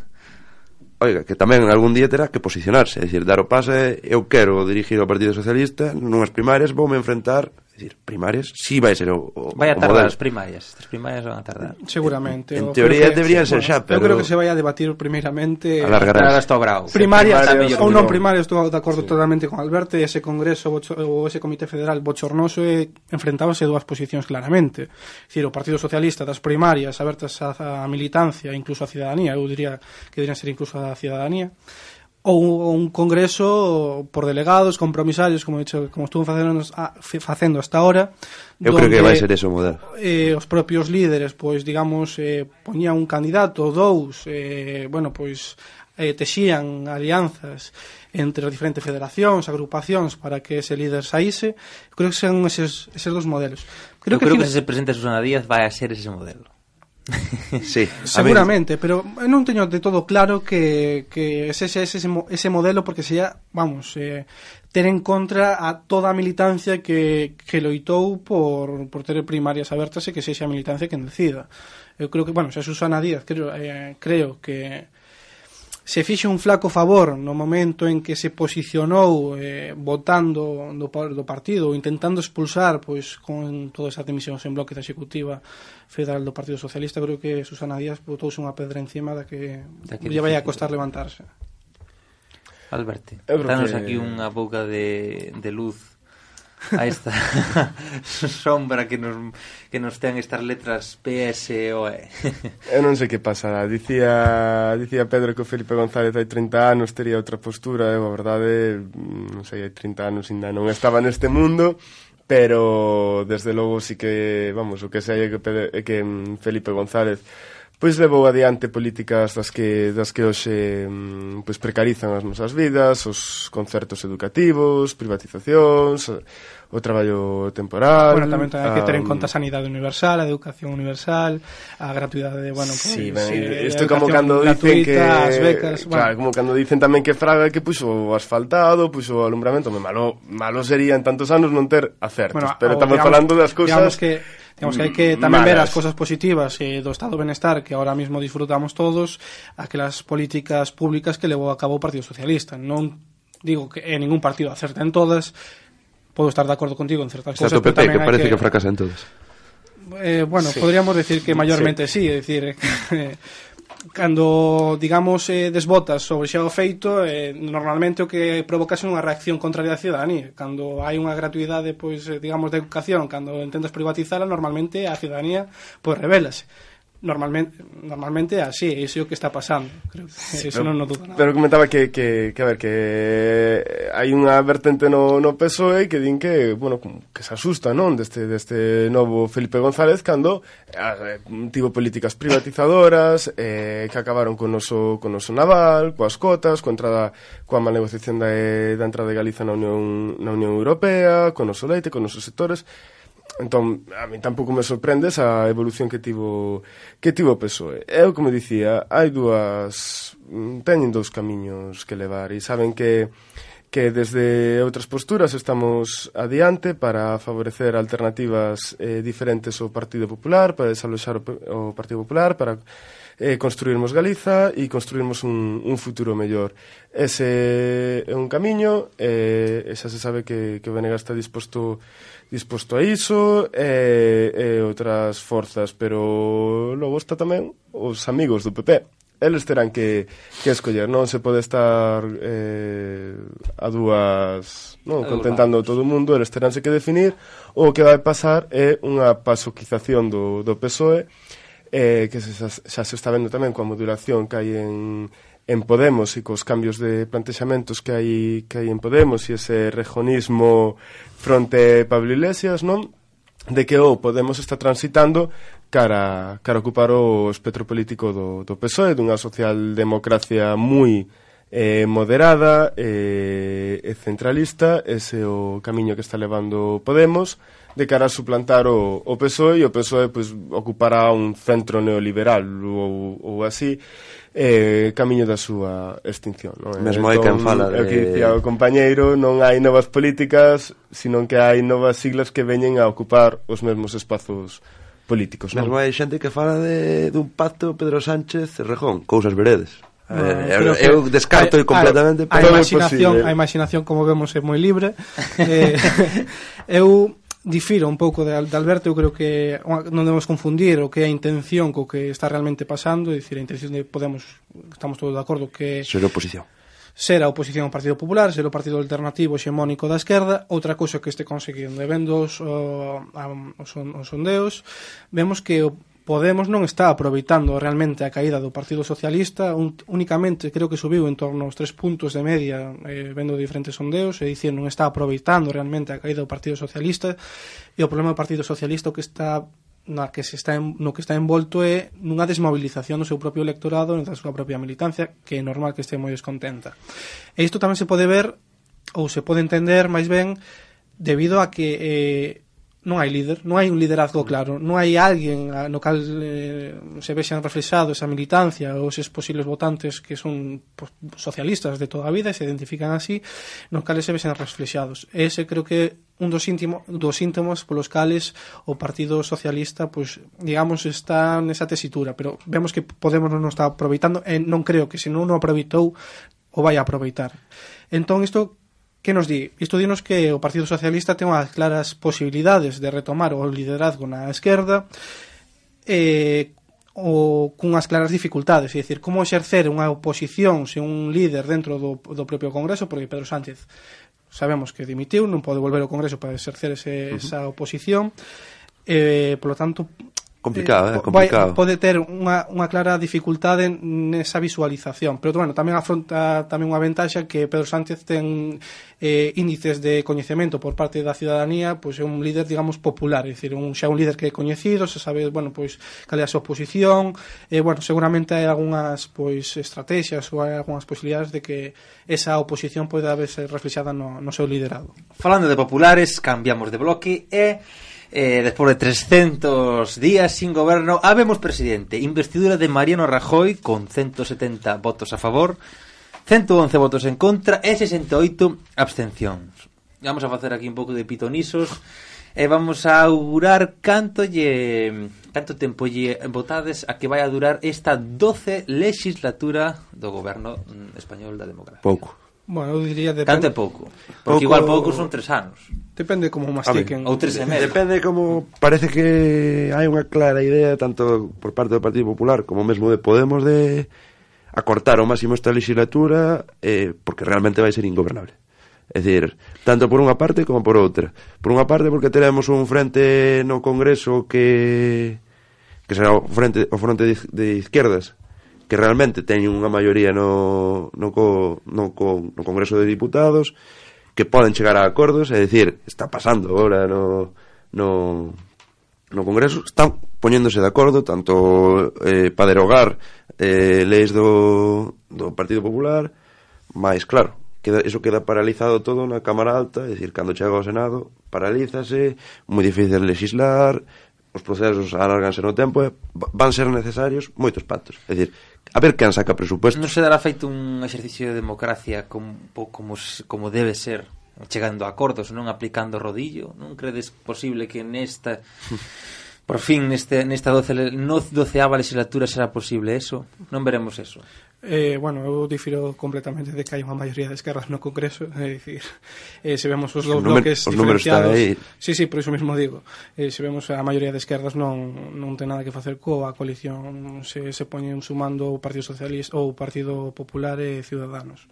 S4: oiga, que tamén algún día terá que posicionarse. É dicir, dar o paso, eu quero dirigir ao Partido Socialista, nunhas primarias vou me enfrentar decir, primarias sí vai ser o, o
S2: Vai a
S4: tardar
S2: as primarias, as primarias van a tardar.
S3: Seguramente.
S4: En, en teoría que, deberían sí, ser xa, pero...
S3: Eu creo que se vai a debatir primeiramente...
S4: Alargarás.
S2: hasta o grau.
S3: Primarias,
S2: primarias
S3: ou non primarias, estou de acordo sí. totalmente con Alberto, ese congreso ou ese comité federal bochornoso e enfrentábase dúas posicións claramente. Dicir, o Partido Socialista das primarias abertas á militancia, incluso á cidadanía, eu diría que deberían ser incluso á cidadanía, ou un congreso por delegados, compromisarios, como dicho, como estuvo facendo, facendo hasta ahora.
S4: Eu creo que vai ser eso modelo.
S3: Eh, os propios líderes, pois, digamos, eh, poñían un candidato, dous, eh, bueno, pois, eh, texían alianzas entre as diferentes federacións, agrupacións para que ese líder saíse. Creo que son eses, eses dos modelos.
S2: Creo Eu que creo que, que se presenta Susana Díaz vai a ser ese modelo. [LAUGHS]
S4: sí,
S3: seguramente, pero non teño de todo claro que, que ese, ese, ese, ese modelo porque sería, vamos, eh, ter en contra a toda a militancia que, que loitou por, por ter primarias abertas e que sexa a militancia que decida. Eu creo que, bueno, xa Susana Díaz, creo, eh, creo que se fixe un flaco favor no momento en que se posicionou eh, votando do, do partido ou intentando expulsar pois con toda esa dimisión en bloque da executiva federal do Partido Socialista, creo que Susana Díaz botouse unha pedra encima da que, da que lle vai a costar levantarse.
S2: Alberto, danos que... aquí unha boca de, de luz a esta [LAUGHS] sombra que nos, que nos ten estas letras PSOE. [LAUGHS]
S7: Eu non sei que pasará. Dicía, dicía Pedro que o Felipe González hai 30 anos tería outra postura, eu a verdade, mm, non sei, hai 30 anos ainda non estaba neste mundo, pero desde logo sí que, vamos, o que sei é que, é que Felipe González pois levou adiante políticas das que das que hoxe mm, pois precarizan as nosas vidas, os concertos educativos, privatizacións, o traballo temporal.
S3: Bueno, tamén ten que ter en conta a sanidade universal, a educación universal, a gratuidade de, bueno,
S7: pues, sí, ben, sí, isto como cando dicen que
S3: as becas,
S7: bueno. claro, como cando dicen tamén que Fraga que puxo o asfaltado, puxo o alumbramento, me malo, malo sería en tantos anos non ter acertos, bueno, pero estamos digamos, falando das cousas
S3: que Digamos que hai que tamén malas. ver as cousas positivas eh, do estado de benestar que ahora mismo disfrutamos todos aquelas políticas públicas que levou a cabo o Partido Socialista. Non digo que en ningún partido acerta en todas, podo estar de acordo contigo en certas cousas, cosas,
S4: PP, pero que parece que... que fracasa en.
S3: Eh, bueno, sí. podríamos decir que maiormente sí, sí é dicir, eh, [LAUGHS] cando, digamos, eh, desbotas sobre xa o feito, eh, normalmente o que provocas é unha reacción contraria da ciudadanía. Cando hai unha gratuidade, pois, eh, digamos, de educación, cando intentas privatizala, normalmente a ciudadanía, pois, rebelase normalmente normalmente así, iso é o que está pasando, creo que sí, eso
S7: pero,
S3: non no duda nada.
S7: Pero comentaba que, que, que a ver, que hai unha vertente no, no PSOE que din que, bueno, que se asusta, non, deste, deste novo Felipe González cando eh, tivo políticas privatizadoras eh, que acabaron con noso, con noso naval, coas cotas, coa entrada coa má negociación da, eh, da entrada de Galiza na Unión, na Unión Europea, con noso leite, con nosos sectores Entón, a mí tampouco me sorprende esa evolución que tivo que tivo o PSOE. Eu, como dicía, hai dúas mm, teñen dous camiños que levar e saben que que desde outras posturas estamos adiante para favorecer alternativas eh, diferentes ao Partido Popular, para desaloxar o, o Partido Popular, para eh, construirmos Galiza e construirmos un, un futuro mellor. Ese é un camiño, eh, xa se sabe que, que o Venegas está disposto disposto a iso e, e outras forzas, pero logo está tamén os amigos do PP. Eles terán que, que escoller, non se pode estar eh, a dúas non, contentando todo o mundo, eles teránse que definir o que vai pasar é unha pasoquización do, do PSOE eh, que se, xa, xa se está vendo tamén coa modulación que hai en, en Podemos e cos cambios de plantexamentos que hai que hai en Podemos e ese rejonismo fronte Pablo Iglesias, non? De que o Podemos está transitando cara, cara ocupar o espectro político do, do PSOE, dunha socialdemocracia moi eh, moderada eh, e centralista, ese é o camiño que está levando Podemos de cara a suplantar o, o PSOE e o PSOE pois, ocupará un centro neoliberal ou, ou así eh, camiño da súa extinción. Non?
S4: Mesmo hai quen entón, fala de...
S7: O que dicía o compañeiro, non hai novas políticas, sino que hai novas siglas que veñen a ocupar os mesmos espazos políticos.
S4: Non? Mesmo hai xente que fala de, dun pacto Pedro Sánchez Rejón, cousas veredes.
S3: No, eu, eh, eu descarto
S4: hai, completamente
S3: a, a, a imaginación, posible. a imaginación como vemos é moi libre [LAUGHS] eh, [LAUGHS] eu difiro un pouco de, de Alberto, eu creo que non debemos confundir o que é a intención co que está realmente pasando, é dicir, a intención de Podemos, estamos todos de acordo que...
S4: Ser oposición.
S3: Ser a oposición ao Partido Popular, ser o partido alternativo Xemónico da esquerda, outra cousa que este conseguindo. E vendo os, o, a, os, os sondeos, vemos que o Podemos non está aproveitando realmente a caída do Partido Socialista, un, únicamente creo que subiu en torno aos tres puntos de media eh, vendo diferentes sondeos, e dicir non está aproveitando realmente a caída do Partido Socialista, e o problema do Partido Socialista que está na que se está en, no que está envolto é nunha desmobilización do seu propio electorado e da súa propia militancia, que é normal que este moi descontenta. E isto tamén se pode ver ou se pode entender máis ben debido a que eh, non hai líder, non hai un liderazgo mm. claro, non hai alguén no cal eh, se vexan reflexados esa militancia ou eses posibles votantes que son pues, socialistas de toda a vida e se identifican así, no cales se vexan reflexados. Ese creo que un dos, íntimo, dos síntomas polos cales o Partido Socialista, pois, pues, digamos, está nesa tesitura, pero vemos que Podemos non está aproveitando e non creo que se non o aproveitou o vai a aproveitar. Entón, isto que nos di? Isto dinos que o Partido Socialista ten unhas claras posibilidades de retomar o liderazgo na esquerda eh, o cunhas claras dificultades, é dicir, como exercer unha oposición se un líder dentro do, do propio Congreso, porque Pedro Sánchez sabemos que dimitiu, non pode volver ao Congreso para exercer ese, uh -huh. esa oposición, eh, polo tanto,
S4: complicado, eh, complicado.
S3: Vai, pode ter unha, unha clara dificultade nesa visualización, pero bueno, tamén afronta tamén unha ventaxa que Pedro Sánchez ten eh, índices de coñecemento por parte da ciudadanía, pois é un líder, digamos, popular, é dicir, un xa un líder que é coñecido, se sabe, bueno, pois cal é a súa posición, eh, bueno, seguramente hai algunhas pois estrategias ou hai algunhas posibilidades de que esa oposición poida verse reflexada no, no seu liderado.
S2: Falando de populares, cambiamos de bloque e Eh, despois de 300 días sin goberno, habemos presidente. Investidura de Mariano Rajoy con 170 votos a favor, 111 votos en contra e 68 abstencións. Vamos a facer aquí un pouco de pitonisos e vamos a augurar canto lle canto tempo lle votades a que vai a durar esta 12 legislatura do goberno mm, español da democracia.
S4: Pouco.
S3: Bueno, eu diría
S2: depende. Tanto é pouco. Porque pouco... igual pouco son tres anos.
S3: Depende como mastiquen.
S2: Ou tres e medio.
S4: Depende como parece que hai unha clara idea tanto por parte do Partido Popular como mesmo de Podemos de acortar ao máximo esta legislatura eh, porque realmente vai ser ingobernable. É dicir, tanto por unha parte como por outra. Por unha parte porque teremos un frente no Congreso que que será o frente o fronte de izquierdas que realmente teñen unha maioría no, no, co, no, co, no Congreso de Diputados, que poden chegar a acordos, é dicir, está pasando agora no, no, no Congreso, están poñéndose de acordo tanto eh, para derogar eh, leis do, do Partido Popular, máis claro, queda, eso queda paralizado todo na Cámara Alta, é dicir, cando chega ao Senado, paralízase, moi difícil legislar, os procesos alarganse no tempo e van ser necesarios moitos pactos. É dicir, A ver quen saca presupuesto.
S2: Non se dará feito un exercicio de democracia como, como, como debe ser, chegando a acordos, non aplicando rodillo? Non credes posible que nesta... [LAUGHS] Por fin, neste, nesta doce, no doceava legislatura será posible eso? Non veremos eso.
S3: Eh, bueno, eu difiro completamente de que hai unha maioría de esquerdas no Congreso, é dicir, eh, se vemos os dous bloques
S4: os diferenciados... Aí.
S3: Sí, sí, por iso mesmo digo. Eh, se vemos a maioría de esquerdas non, non ten nada que facer coa coalición, se, se poñen sumando o Partido Socialista ou o Partido Popular e Ciudadanos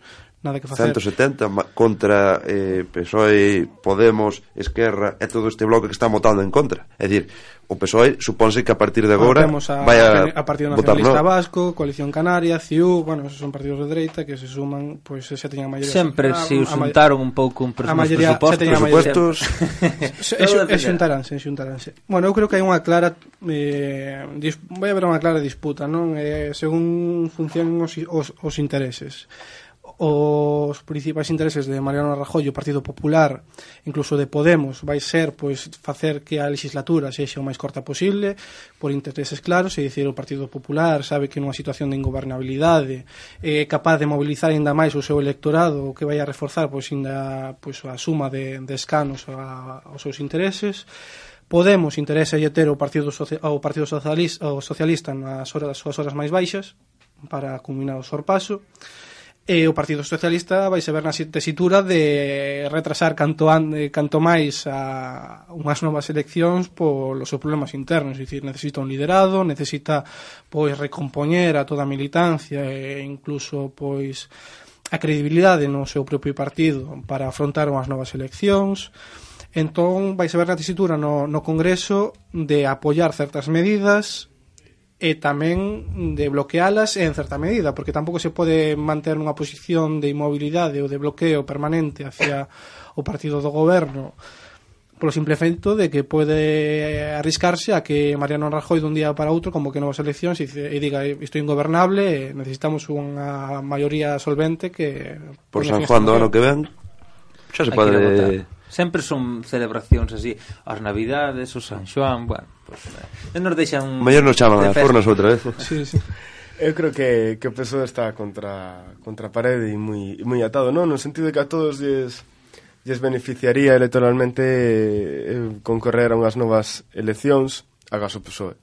S3: nada que facer.
S4: 170 contra eh, PSOE, Podemos, Esquerra e todo este bloque que está votando en contra. É dicir, o PSOE supónse que a partir de agora
S3: a,
S4: vai a,
S3: a Partido Nacionalista no. Vasco, Coalición Canaria, CIU, bueno, esos son partidos de dereita que se suman, pois pues, xa teñan a maioría.
S2: Sempre se xuntaron un pouco un
S3: pres mayoría,
S4: presupostos.
S3: Presupostos. e xuntaranse, xuntaranse. Bueno, eu creo que hai unha clara eh, dis, vai haber unha clara disputa, non? Eh, según funcionan os, os, os intereses os principais intereses de Mariano Rajoy, o Partido Popular, incluso de Podemos, vai ser pois facer que a legislatura sexa o máis corta posible, por intereses claros, e dicir o Partido Popular sabe que nunha situación de ingobernabilidade é capaz de mobilizar aínda máis o seu electorado, o que vai a reforzar pois ainda pois a suma de, de escanos a, aos seus intereses. Podemos interesa ter o Partido, Soci o Partido Socialista, o Socialista nas horas, as súas horas máis baixas para culminar o sorpaso e o Partido Socialista vai se ver na tesitura de retrasar canto, an, eh, canto máis a unhas novas eleccións polos seus problemas internos, dicir, necesita un liderado, necesita pois recompoñer a toda a militancia e incluso pois a credibilidade no seu propio partido para afrontar unhas novas eleccións. Entón, vai se ver na tesitura no, no Congreso de apoiar certas medidas e tamén de bloquealas en certa medida, porque tampouco se pode manter unha posición de inmobilidade ou de bloqueo permanente hacia o partido do goberno polo simple efecto de que pode arriscarse a que Mariano Rajoy dun día para outro como que novas eleccións e, e diga isto é ingobernable, necesitamos unha maioría solvente que...
S4: Por San Juan do ano que ven xa se pode
S2: Sempre son celebracións así, as Navidades, o San Xoán, bueno, pues, eh, nos deixan
S4: Mellor nos chaman as fornas outra vez. [LAUGHS]
S3: sí, sí.
S7: Eu creo que, que o PSOE está contra, contra a parede e moi, moi atado, non? No sentido de que a todos lles, lles beneficiaría electoralmente eh, eh concorrer a unhas novas eleccións a gaso PSOE.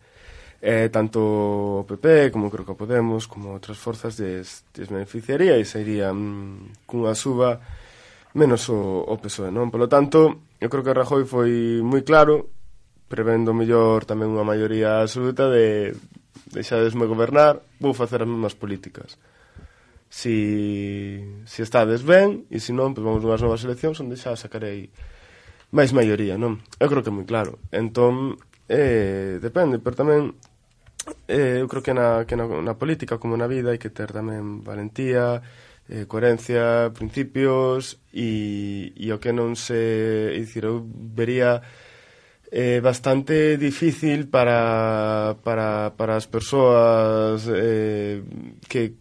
S7: Eh, tanto o PP, como creo que o Podemos, como outras forzas lles, lles beneficiaría e sairían cunha suba menos o, o PSOE, non? Polo tanto, eu creo que Rajoy foi moi claro, prevendo mellor tamén unha maioría absoluta de deixadesme gobernar, vou facer as mesmas políticas. Si, si estades ben, e se non, pues vamos unhas novas eleccións onde xa sacarei máis maioría, non? Eu creo que é moi claro. Entón, eh, depende, pero tamén eh, eu creo que na, que na, na política como na vida hai que ter tamén valentía, eh, coherencia, principios e, e o que non se... Dicir, eu vería eh, bastante difícil para, para, para as persoas eh, que,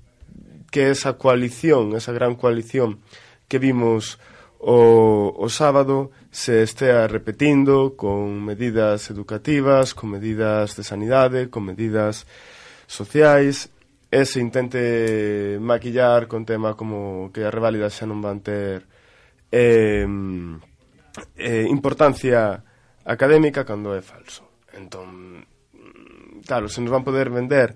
S7: que esa coalición, esa gran coalición que vimos o, o sábado se estea repetindo con medidas educativas, con medidas de sanidade, con medidas sociais e se intente maquillar con tema como que as reválidas xa non van ter eh, eh, importancia académica cando é falso. Entón, claro, se nos van poder vender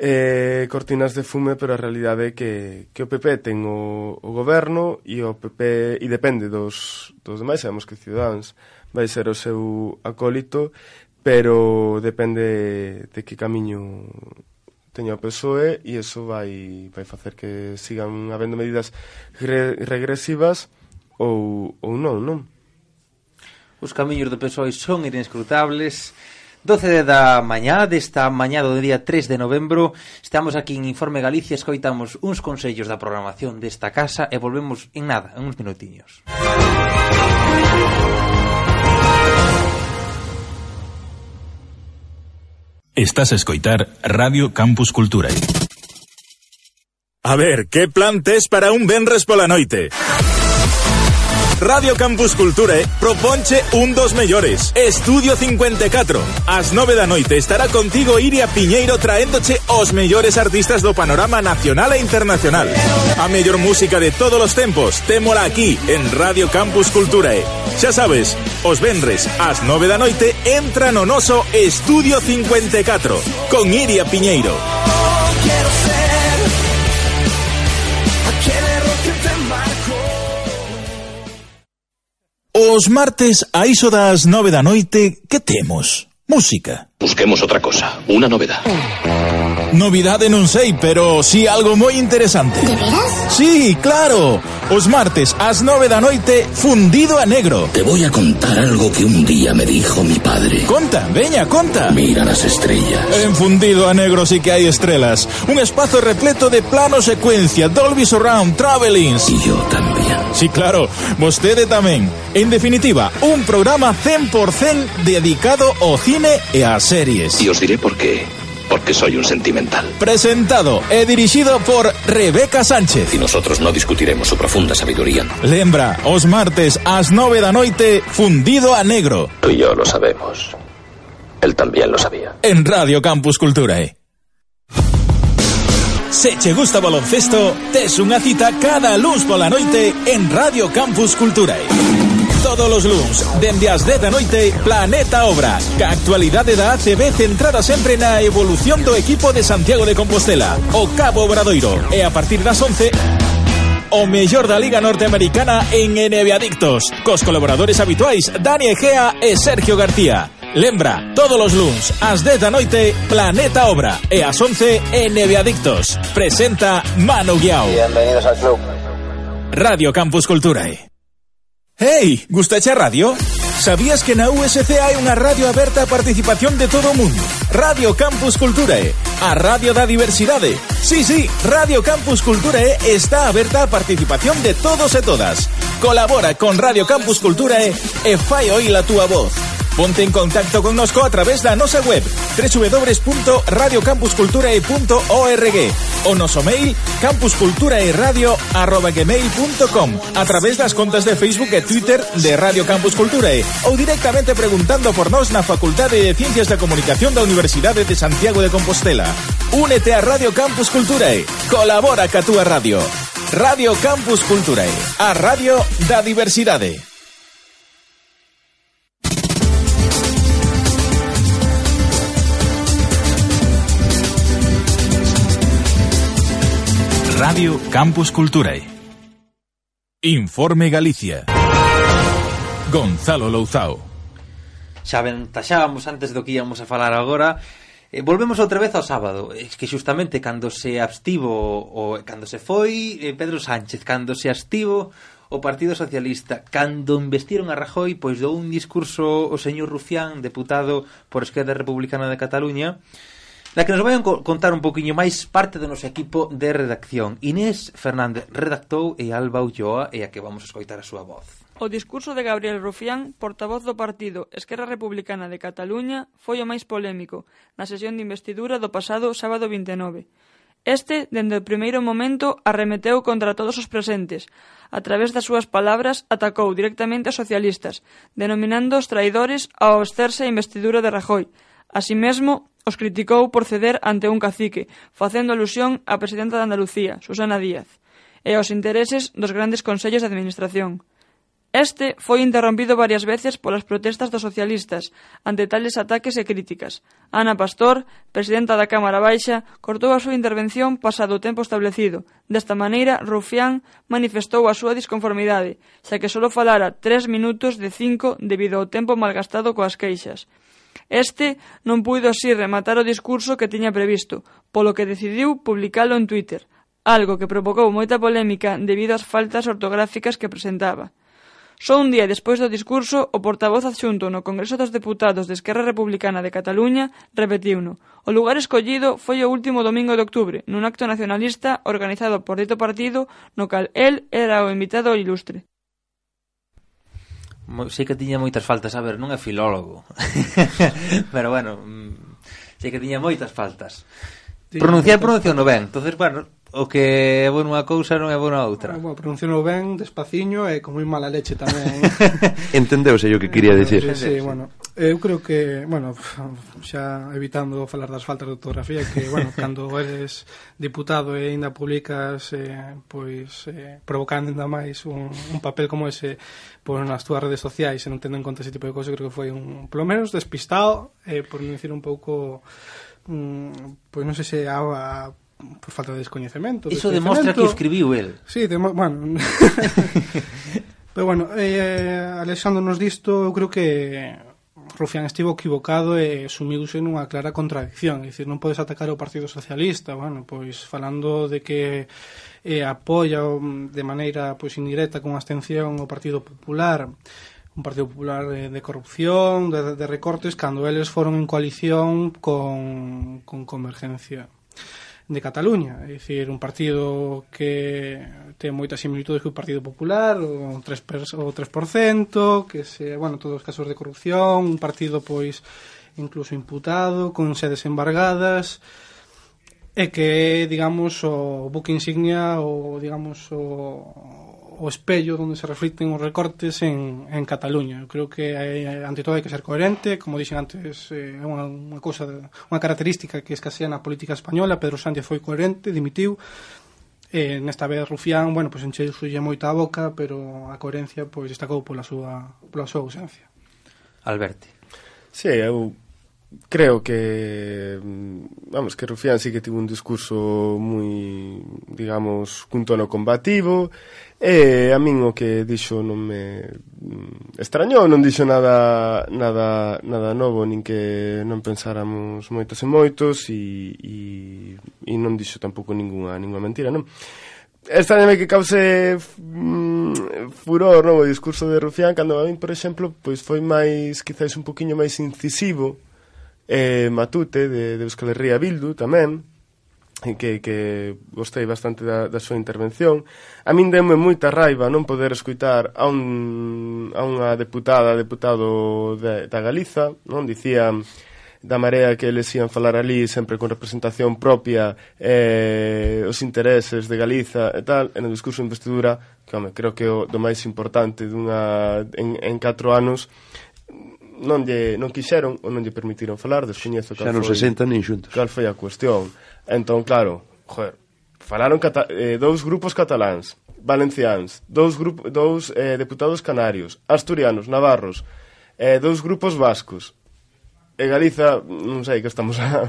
S7: eh, cortinas de fume, pero a realidade é que, que o PP ten o, o goberno e o PP e depende dos, dos demais, sabemos que Ciudadans vai ser o seu acólito, pero depende de que camiño teña o PSOE e iso vai, vai facer que sigan habendo medidas re, regresivas ou, ou non, non?
S2: Os camiños do PSOE son inescrutables 12 da mañá desta mañá do día 3 de novembro Estamos aquí en Informe Galicia Escoitamos uns consellos da programación desta casa E volvemos en nada, en uns minutiños Música
S1: Estás a escoitar Radio Campus Cultura. A ver, que plan tes para un venres pola noite? Radio Campus Culture proponche un dos mellores. Estudio 54. As 9 da noite estará contigo Iria Piñeiro traéndoche os mellores artistas do panorama nacional e internacional. A mellor música de todos os tempos, témola aquí en Radio Campus Culture. Xa sabes, os venres ás 9 da noite entra no noso Estudio 54 con Iria Piñeiro. Os martes, a iso das nove da noite, que temos? Música.
S8: Busquemos outra cosa, unha novedad.
S1: Novidade non sei, pero si sí algo moi interesante.
S9: ¿De veras?
S1: Sí, claro. Os martes ás nove da noite, fundido a negro.
S8: Te voy a contar algo que un día me dijo mi padre.
S1: Conta, veña, conta.
S8: Mira las estrellas.
S1: En fundido a negro sí que hai estrelas. Un espazo repleto de plano secuencia, Dolby Surround, Travelings.
S8: Y yo también.
S1: Sí, claro, vostede tamén. En definitiva, un programa 100% dedicado ao cine e ás series.
S8: Y os diré por qué. Porque soy un sentimental.
S1: Presentado e dirixido por Rebeca Sánchez.
S8: Y nosotros no discutiremos su profunda sabiduría.
S1: Lembra, os martes ás nove da noite, fundido a negro.
S8: Tú y yo lo sabemos. Él también lo sabía.
S1: En Radio Campus Culturae. Se che gusta baloncesto, tes unha cita cada luns pola noite en Radio Campus Culturae. Todos os luns, dende as 10 da noite, Planeta Obra, Ca actualidade da ACB centrada sempre na evolución do equipo de Santiago de Compostela, o Cabo Obradoiro. E a partir das 11, o mellor da Liga Norteamericana en NBA Adictos, cos colaboradores habituais Dani Egea e Sergio García. Lembra, todos os luns, ás 10 da noite, Planeta Obra, e ás 11, NBA Adictos. Presenta Manu Guiao.
S10: Bienvenidos al club.
S1: Radio Campus Culturae. Hey, gustache a radio? Sabías que na USC hai unha radio aberta a participación de todo mundo? Radio Campus Culturae, a radio da diversidade. Sí, sí, Radio Campus Culturae está aberta a participación de todos e todas. Colabora con Radio Campus Culturae e fai oír a túa voz. Ponte en contacto con nosco a través da nosa web www.radiocampusculturae.org o noso mail campusculturaeradio.gmail.com a través das contas de Facebook e Twitter de Radio Campus Culturae ou directamente preguntando por nós na Facultade de Ciencias da Comunicación da Universidade de Santiago de Compostela. Únete a Radio Campus Culturae. Colabora ca túa radio. Radio Campus Culturae, a radio da diversidade. Radio Campus Culturae. Informe Galicia. Gonzalo Louzao.
S2: Xa ventaxábamos antes do que íamos a falar agora, Eh, volvemos outra vez ao sábado, es que xustamente cando se abstivo o cando se foi eh, Pedro Sánchez, cando se abstivo o Partido Socialista, cando investiron a Rajoy, pois dou un discurso o señor Rufián, deputado por Esquerda Republicana de Cataluña, na que nos vai contar un poquinho máis parte do noso equipo de redacción. Inés Fernández redactou e Alba Ulloa é a que vamos a escoitar a súa voz.
S5: O discurso de Gabriel Rufián, portavoz do partido Esquerra Republicana de Cataluña, foi o máis polémico na sesión de investidura do pasado sábado 29. Este, dende o primeiro momento, arremeteu contra todos os presentes. A través das súas palabras, atacou directamente aos socialistas, denominando os traidores ao absterse a investidura de Rajoy. Así mesmo, Os criticou por ceder ante un cacique, facendo alusión á presidenta de Andalucía, Susana Díaz, e aos intereses dos grandes consellos de administración. Este foi interrompido varias veces polas protestas dos socialistas ante tales ataques e críticas. Ana Pastor, presidenta da Cámara Baixa, cortou a súa intervención pasado o tempo establecido. Desta maneira, Rufián manifestou a súa disconformidade, xa que só falara tres minutos de cinco debido ao tempo malgastado coas queixas. Este non puido así rematar o discurso que tiña previsto, polo que decidiu publicalo en Twitter, algo que provocou moita polémica debido ás faltas ortográficas que presentaba. Só un día despois do discurso, o portavoz adxunto no Congreso dos Deputados de Esquerra Republicana de Cataluña repetiuno. O lugar escollido foi o último domingo de octubre, nun acto nacionalista organizado por dito partido, no cal el era o invitado ilustre
S2: sei que tiña moitas faltas, a ver, non é filólogo. [LAUGHS] Pero bueno, mm, sei que tiña moitas faltas. Pronunciar pronunciar no ben. Entonces, bueno, o que é bueno unha cousa non é bueno a outra.
S3: Bueno, pronunciou ben, despaciño e con moi mala leche tamén. [LAUGHS]
S4: Entendeuse o que quería dicir.
S3: Sí, sí, sí, bueno. Eh, eu creo que, bueno, [LAUGHS] xa evitando falar das faltas de ortografía que, bueno, [LAUGHS] cando eres diputado e ainda publicas eh, pois eh, provocando ainda máis un, un papel como ese por nas túas redes sociais e non tendo en conta ese tipo de cosas, creo que foi un polo menos despistado, eh, por non dicir un pouco mm, pois non sei se a, a por falta de descoñecemento.
S2: Iso demostra que escribiu el.
S3: Sí, de, bueno. [LAUGHS] Pero bueno, eh, alexándonos disto, eu creo que Rufián estivo equivocado e sumiuse nunha clara contradicción, é dicir, non podes atacar o Partido Socialista, bueno, pois falando de que eh, apoia um, de maneira pois indirecta con abstención o Partido Popular, un Partido Popular de, de corrupción, de, de recortes, cando eles foron en coalición con, con Convergencia de Cataluña. É dicir, un partido que ten moitas similitudes co Partido Popular, o 3%, o 3% que se, bueno, todos os casos de corrupción, un partido pois incluso imputado, con sedes embargadas, e que digamos, o buque insignia, o, digamos, o, o espello onde se reflicten os recortes en, en Cataluña. Eu creo que hai, ante todo hai que ser coherente, como dixen antes, eh, é eh, unha, unha cousa, unha característica que escasea na política española, Pedro Sánchez foi coherente, dimitiu, eh, nesta vez Rufián, bueno, pois pues, encheu sulle moita a boca, pero a coherencia pois destacou pola súa, pola súa ausencia.
S2: Alberti.
S7: Sí, eu creo que vamos, que Rufián sí que tivo un discurso moi, digamos, cun tono combativo E a min o que dixo non me mm, extrañou, non dixo nada nada nada novo, nin que non pensáramos moitos e moitos e, e, e non dixo tampouco ningunha, ningunha mentira, non? Extrañame que cause mm, furor non? o discurso de Rufián cando a min, por exemplo, pois foi máis quizáis un poquinho máis incisivo eh, Matute de, de Euskal Herria Bildu tamén que, que gostei bastante da, da súa intervención. A min deme moita raiva non poder escutar a, un, a unha deputada, deputado de, da Galiza, non dicía da marea que eles ian falar ali sempre con representación propia eh, os intereses de Galiza e tal, en o discurso de investidura que, home, creo que o do máis importante dunha, en, en 4 anos non lle non quixeron ou non lle permitiron falar, descoñezo
S4: Xa non foi, se sentan nin xuntos.
S7: Cal foi a cuestión. Entón, claro, joder, falaron cata eh, dous grupos cataláns, valenciáns, dous, grup dous eh, deputados canarios, asturianos, navarros, eh, dous grupos vascos. E Galiza, non sei que estamos a...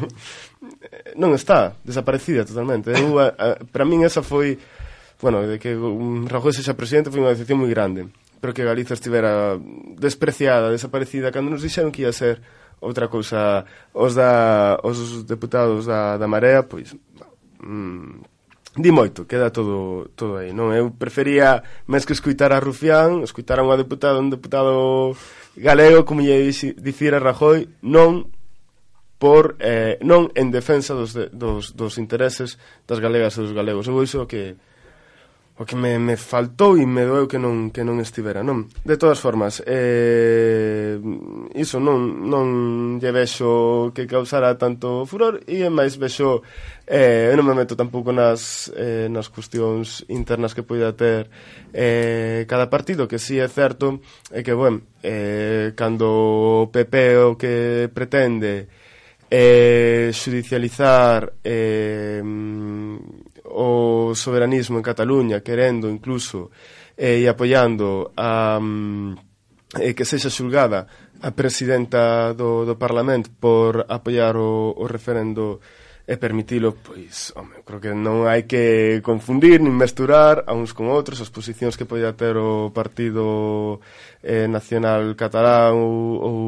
S7: [LAUGHS] non está, desaparecida totalmente. Eu, a, a, para min esa foi... Bueno, de que un Rajoy sexa presidente foi unha decepción moi grande. Pero que Galiza estivera despreciada, desaparecida, cando nos dixeron que ia ser outra cousa, os da os deputados da, da Marea, pois mm, di moito, queda todo todo aí, non? Eu prefería máis que escoitar a Rufián, escoitar a unha deputada, un deputado galego como lle dicir a Rajoy, non por eh, non en defensa dos, dos, dos intereses das galegas e dos galegos. Eu iso que o que me, me faltou e me doeu que non que non estivera, non? De todas formas, eh, iso non non lle vexo que causara tanto furor e máis vexo eh, eu non me meto tampouco nas eh, nas cuestións internas que poida ter eh, cada partido, que si sí é certo é que, bueno, eh, cando o PP o que pretende eh, judicializar eh, o soberanismo en Cataluña, querendo incluso eh, e apoiando a um, eh, que sexa xulgada a presidenta do, do Parlamento por apoiar o, o referendo e permitilo, pois, home, creo que non hai que confundir nin mesturar a uns con outros as posicións que podía ter o Partido eh, Nacional Catalán ou, ou,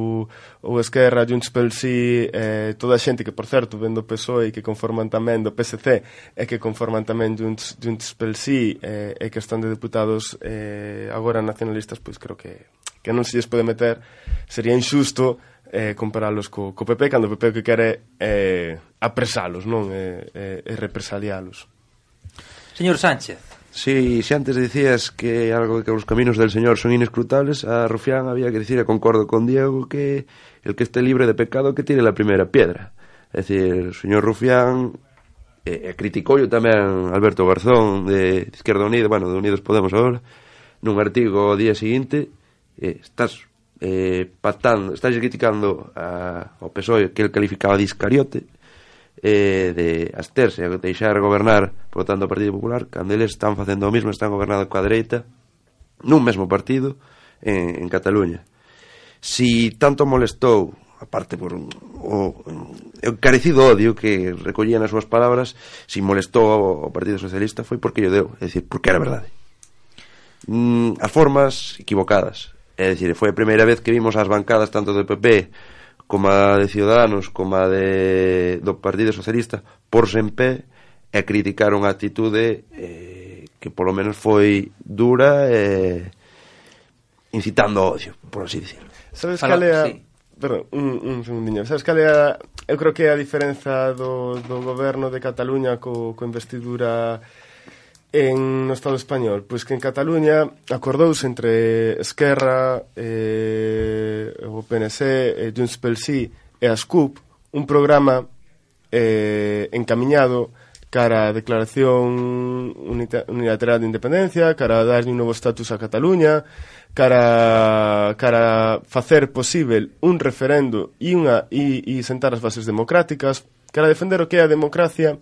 S7: ou Esquerra, Junts pel Sí, eh, toda a xente que, por certo, vendo PSOE e que conforman tamén do PSC e que conforman tamén Junts, Junts pel Sí eh, e que están de deputados eh, agora nacionalistas, pois creo que, que non se lles pode meter, sería injusto eh, comparalos co, co PP cando o PP o que quere é eh, apresalos, non? E eh, eh, represalialos.
S2: Señor Sánchez.
S4: Si, si se antes dicías que algo que os caminos del Señor son inescrutables, a Rufián había que dicir, e concordo con Diego, que el que esté libre de pecado que tire la primera piedra. É dicir, o señor Rufián e, e criticou tamén Alberto Garzón de Izquierda Unida, bueno, de Unidos Podemos agora, nun artigo o día seguinte, eh, estás eh, pactando, estáis criticando a, ao PSOE que el calificaba de Iscariote eh, de asterse a deixar gobernar por tanto o Partido Popular cando eles están facendo o mismo, están gobernando coa dereita nun mesmo partido en, en Cataluña. Si tanto molestou aparte por un, o, o carecido odio que recollían as súas palabras si molestou ao, ao Partido Socialista foi porque lle deu, é dicir, porque era verdade. Mm, as formas equivocadas. É dicir, foi a primeira vez que vimos as bancadas tanto do PP como a de Ciudadanos como a de, do Partido Socialista por en pé e criticar unha actitude eh, que polo menos foi dura e eh, incitando odio, por así dicirlo.
S7: Sabes Fala, cal é a... Sí. Perdón, un, un segundinho. Sabes cal é a... Eu creo que a diferenza do, do goberno de Cataluña co, co investidura en no Estado español? Pois que en Cataluña acordouse entre Esquerra, eh, o PNC, eh, Junts pel Sí e as CUP un programa eh, encaminhado cara a declaración unilateral de independencia, cara a darlle un novo estatus a Cataluña, cara cara a facer posible un referendo e unha e, e sentar as bases democráticas, cara a defender o que é a democracia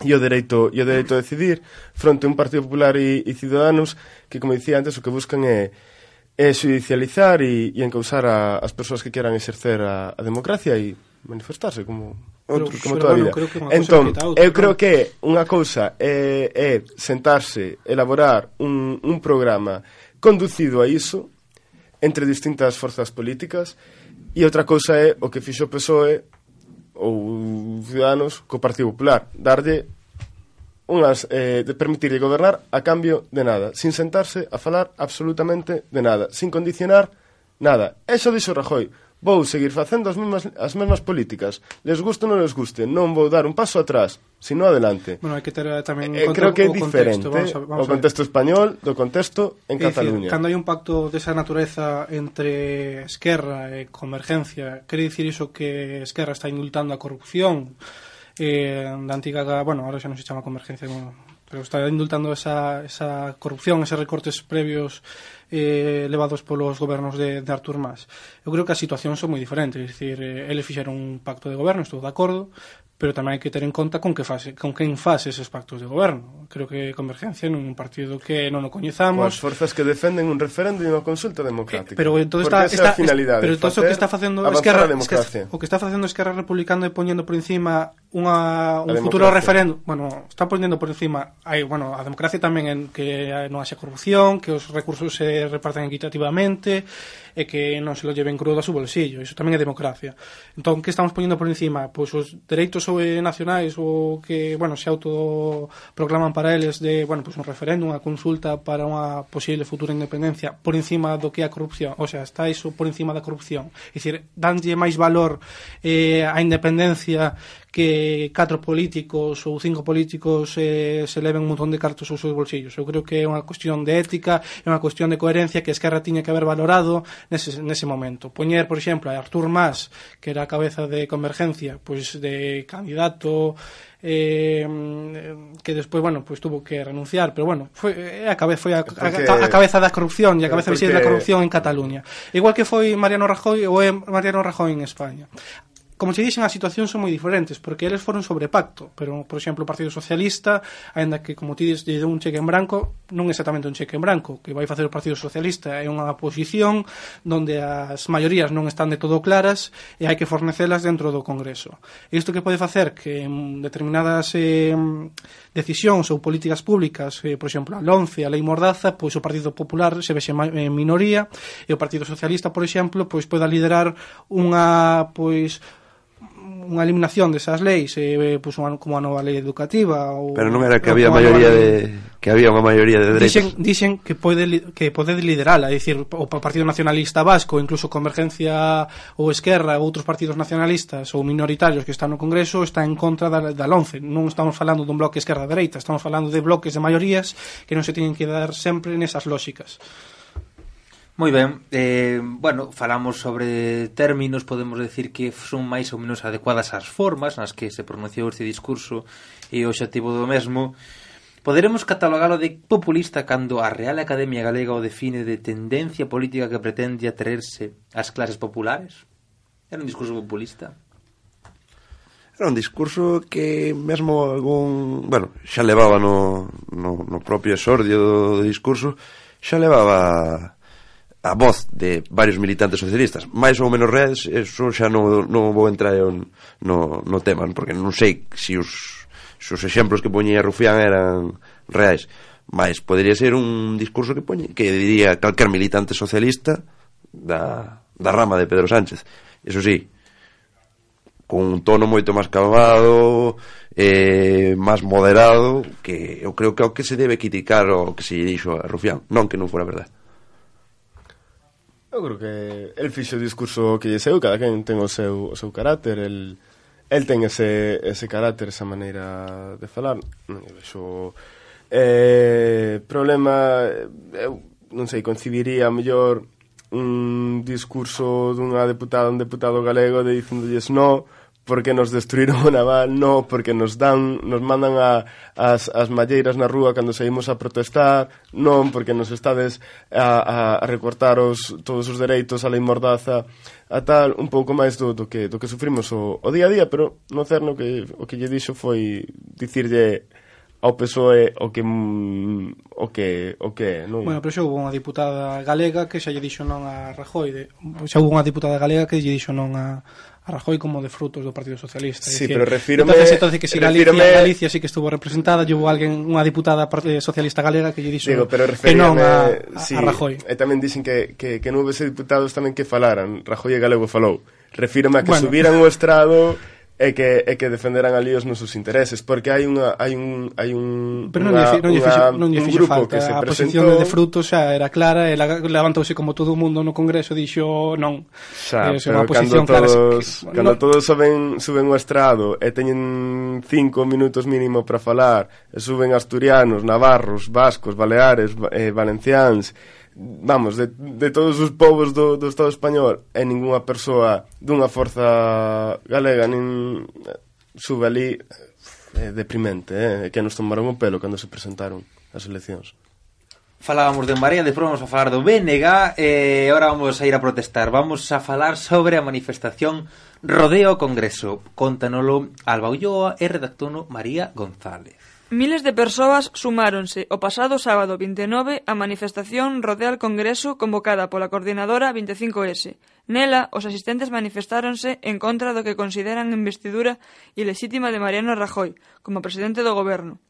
S7: e o dereito e o dereito a decidir fronte a un Partido Popular e, e Ciudadanos que, como dicía antes, o que buscan é é judicializar e, e encausar a, as persoas que queran exercer a, a democracia e manifestarse como outros, pero, como toda a vida. Bueno, creo que entón, eu creo que unha cousa é, é sentarse, elaborar un, un programa conducido a iso entre distintas forzas políticas e outra cousa é o que fixo o PSOE ou Ciudadanos co Partido Popular. Darlle unhas, eh, de permitirlle gobernar a cambio de nada, sin sentarse a falar absolutamente de nada, sin condicionar nada. Eso dixo Rajoy. Vou seguir facendo as mesmas, as mesmas políticas. Les guste ou non les guste, non vou dar un paso atrás, sino adelante.
S3: Bueno, hai que ter eh, tamén
S7: eh, creo que é diferente
S3: contexto, vamos a, vamos
S7: o contexto español do contexto en
S3: é
S7: Cataluña.
S3: Cando hai un pacto desa de natureza entre Esquerra e Convergencia, quere dicir iso que Esquerra está indultando a corrupción eh, da antiga, bueno, ahora xa non se chama Convergencia, bueno, pero está indultando esa, esa corrupción, eses recortes previos eh, levados polos gobernos de, de Artur Mas. Eu creo que as situacións son moi diferentes, é dicir, eh, eles fixeron un pacto de goberno, estou de acordo, pero tamén hai que ter en conta con que fase, con quen fase eses pactos de goberno. Creo que Convergencia non é un partido que non o coñezamos.
S7: Forzas que defenden un referendo e unha consulta democrática.
S3: Eh, pero
S7: entón
S3: está, está,
S7: finalidade,
S3: pero todo o que está facendo Esquerra, Esquerra, o que está facendo Esquerra Republicana é poñendo por encima unha, un
S7: a
S3: futuro
S7: democracia.
S3: referendo. Bueno, está poñendo por encima hai, bueno, a democracia tamén en que non haxa corrupción, que os recursos se repartan equitativamente, e que non se lo lleven crudo a su bolsillo. Iso tamén é democracia. Entón, que estamos poñendo por encima? Pois os dereitos ou eh, nacionais ou que, bueno, se autoproclaman para eles de, bueno, pois un referéndum, unha consulta para unha posible futura independencia por encima do que é a corrupción. O sea, está iso por encima da corrupción. É dicir, danlle máis valor eh, a independencia que catro políticos ou cinco políticos eh, se leven un montón de cartos aos seus bolsillos. Eu creo que é unha cuestión de ética, é unha cuestión de coherencia que Esquerra tiña que haber valorado nese, nese momento. Poñer, por exemplo, a Artur Mas, que era a cabeza de Convergencia, pois de candidato eh, que despois, bueno, pues tuvo que renunciar, pero bueno, foi, a, cabe, foi a,
S7: porque,
S3: a, a cabeza da corrupción e a cabeza porque... da corrupción en Cataluña. Igual que foi Mariano Rajoy ou é Mariano Rajoy en España como se dixen, as situacións son moi diferentes, porque eles foron sobre pacto, pero, por exemplo, o Partido Socialista, aínda que, como ti lle deu un cheque en branco, non exactamente un cheque en branco, que vai facer o Partido Socialista é unha posición onde as maiorías non están de todo claras e hai que fornecelas dentro do Congreso. Isto que pode facer que en determinadas eh, decisións ou políticas públicas, eh, por exemplo, a LONCE, a Lei Mordaza, pois o Partido Popular se vexe en minoría e o Partido Socialista, por exemplo, pois poida liderar unha pois unha eliminación desas leis eh, eh, pues, unha, como a nova lei educativa ou,
S4: pero non era que había maioría de que había unha maioría de dereitos
S3: dixen, dixen que pode que pode liderala é dicir o Partido Nacionalista Vasco incluso Convergencia ou Esquerra ou outros partidos nacionalistas ou minoritarios que están no Congreso está en contra da, da 11 non estamos falando dun bloque esquerda-dereita estamos falando de bloques de maiorías que non se teñen que dar sempre nesas lóxicas.
S2: Moi ben, eh, bueno, falamos sobre términos, podemos decir que son máis ou menos adecuadas as formas nas que se pronunciou este discurso e o xativo do mesmo. Poderemos catalogalo de populista cando a Real Academia Galega o define de tendencia política que pretende atraerse ás clases populares? Era un discurso populista?
S4: Era un discurso que mesmo algún... Bueno, xa levaba no, no, no propio exordio do discurso, xa levaba a voz de varios militantes socialistas. Máis ou menos redes eso xa non, non vou entrar en, no, no tema porque non sei se os, se os exemplos que poñía Rufián eran reais. Mas podería ser un discurso que poñe que diría calquer militante socialista da, da rama de Pedro Sánchez. Eso sí con un tono moito máis calmado eh, máis moderado que eu creo que é o que se debe criticar o que se dixo a Rufián. Non que non fora verdade
S7: Eu creo que el fixo o discurso que lle seu, cada quen ten o seu, o seu carácter, el, el ten ese, ese carácter, esa maneira de falar. Non lle vexo... Eh, problema, eu non sei, concibiría mellor un discurso dunha deputada, un deputado galego de dicindolles no, porque nos destruíron o naval, no, porque nos dan, nos mandan a, as, as malleiras na rúa cando saímos a protestar, non, porque nos estades a, a, a recortar os, todos os dereitos a lei mordaza, a tal, un pouco máis do, do, que, do que sufrimos o, o día a día, pero no cerno que o que lle dixo foi dicirlle ao PSOE o que o que o que non.
S3: Bueno, pero xa houve unha diputada galega que xa lle dixo non a Rajoy, de, xa houve unha diputada galega que lle dixo non a a Rajoy como de frutos do Partido Socialista.
S7: Sí,
S3: decir,
S7: pero refírome...
S3: Entonces, entonces que si
S7: refírome...
S3: Galicia, Galicia sí que estuvo representada, llevou alguén, unha diputada eh, socialista galega que lle dixo
S7: Digo, pero
S3: que non a, a,
S7: sí,
S3: a Rajoy.
S7: E tamén dixen que, que, que non houvese diputados tamén que falaran. Rajoy e Galego falou. Refírome a que
S3: bueno.
S7: subiran o estrado é que é que defenderan ali os nosos intereses, porque hai unha hai un hai un
S3: Pero non
S7: unha,
S3: non lle fixo, non lle fixo falta.
S7: Que se
S3: a
S7: presentou...
S3: posición de Frutos xa era clara, ela levantouse como todo o mundo no Congreso dixo non.
S7: Xa,
S3: é unha posición cando
S7: todos,
S3: clara.
S7: Cando
S3: no...
S7: todos suben suben o estrado e teñen cinco minutos mínimo para falar, e suben asturianos, navarros, vascos, baleares, eh, valencians, vamos, de, de todos os povos do, do Estado español e ningunha persoa dunha forza galega nin eh, sube ali eh, é deprimente, eh? que nos tomaron o pelo cando se presentaron as eleccións.
S2: Falábamos de Marea, despois vamos a falar do BNG e agora vamos a ir a protestar. Vamos a falar sobre a manifestación Rodeo Congreso. Contanolo Alba Ulloa e redactono María González.
S5: Miles de persoas sumáronse o pasado sábado vinte e nove á manifestación rodea al Congreso convocada pola coordinadora 25S. Nela, os asistentes manifestáronse en contra do que consideran investidura ilexítima de Mariano Rajoy como presidente do goberno.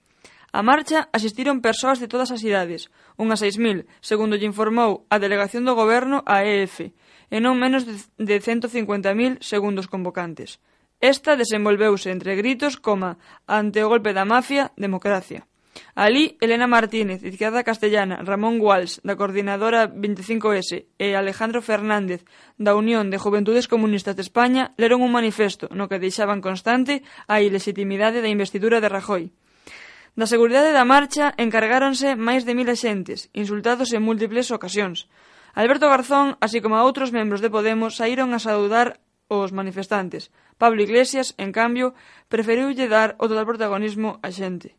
S5: A marcha asistiron persoas de todas as idades, unhas 6.000, segundo lle informou a delegación do goberno a EF, e non menos de 150.000 segundo os convocantes. Esta desenvolveuse entre gritos coma "Ante o golpe da mafia, democracia". Alí, Elena Martínez, Izquierda Castellana, Ramón Guals, da Coordinadora 25S, e Alejandro Fernández, da Unión de Juventudes Comunistas de España, leron un manifesto no que deixaban constante a ilegitimidade da investidura de Rajoy. Da seguridade da marcha encargáronse máis de mil axentes, insultados en múltiples ocasións. Alberto Garzón, así como a outros membros de Podemos, saíron a saudar os manifestantes. Pablo Iglesias, en cambio, preferiulle dar o total protagonismo á xente.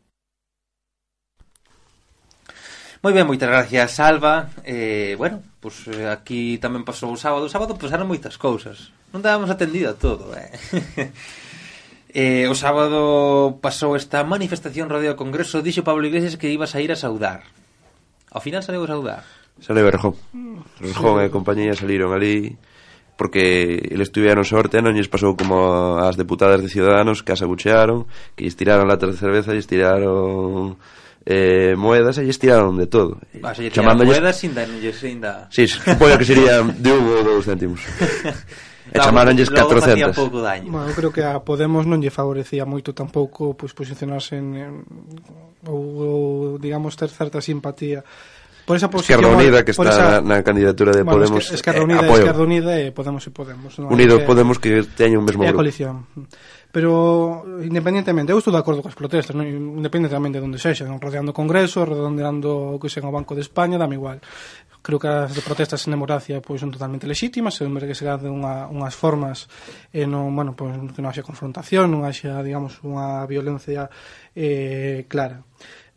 S2: Moi ben, moitas gracias, Alba. Eh, bueno, pois pues, eh, aquí tamén pasou o sábado. O sábado pasaron moitas cousas. Non dábamos atendido a todo, eh. [LAUGHS] eh, o sábado pasou esta manifestación rodeo ao Congreso, dixo Pablo Iglesias que ibas a ir a saudar. Ao final saleu a saudar.
S4: Saleu Berjón. Berjón mm. sí. e compañía saliron ali porque eles tiveron sorte non lles pasou como as deputadas de Ciudadanos que as abuchearon, que lles tiraron latas de cerveza, lles tiraron eh, moedas e lles tiraron de todo.
S2: Vas, se lle
S4: tiraron
S2: moedas sin darlles ainda...
S4: Sí, supoño que serían de un ou dous céntimos. [LAUGHS] e chamaronlles 400.
S2: pouco daño.
S3: Bueno, eu creo que a Podemos non lle favorecía moito tampouco pois, posicionarse en, en ou, ou digamos ter certa simpatía por esa posición,
S4: Esquerra Unida que está esa... na candidatura de
S3: bueno,
S4: Podemos
S3: Esquerra
S4: eh,
S3: Unida, eh,
S4: apoio.
S3: Esquerra Unida e Podemos e Podemos non?
S4: Unidos
S3: que,
S4: Podemos que teñen o mesmo grupo
S3: é a coalición pero independentemente, eu estou de acordo coas protestas, non? independentemente de onde sexa, non? rodeando o Congreso, rodeando o que sen o Banco de España, dame igual. Creo que as protestas en democracia pois son totalmente legítimas, sempre que se de unha, unhas formas e non, bueno, pois, que non haxa confrontación, non haxa, digamos, unha violencia eh, clara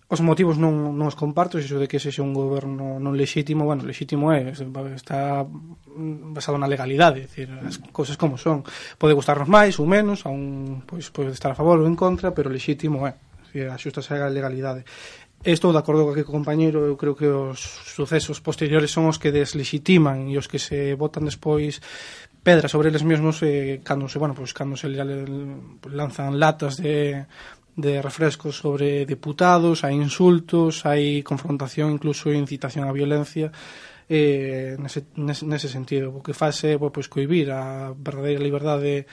S3: os motivos non, non os comparto, iso de que sexe un goberno non lexítimo, bueno, lexítimo é, está basado na legalidade, decir, as cousas como son. Pode gustarnos máis ou menos, a un, pois, pode estar a favor ou en contra, pero lexítimo é, decir, axustase a legalidade. Estou de acordo co que compañeiro, eu creo que os sucesos posteriores son os que deslexitiman e os que se votan despois pedra sobre eles mesmos eh, cando se, bueno, pois, cando se lanzan latas de, de refrescos sobre deputados, hai insultos, hai confrontación, incluso incitación á violencia eh, nese, nese, nese sentido. O que faz é pois, coibir a verdadeira liberdade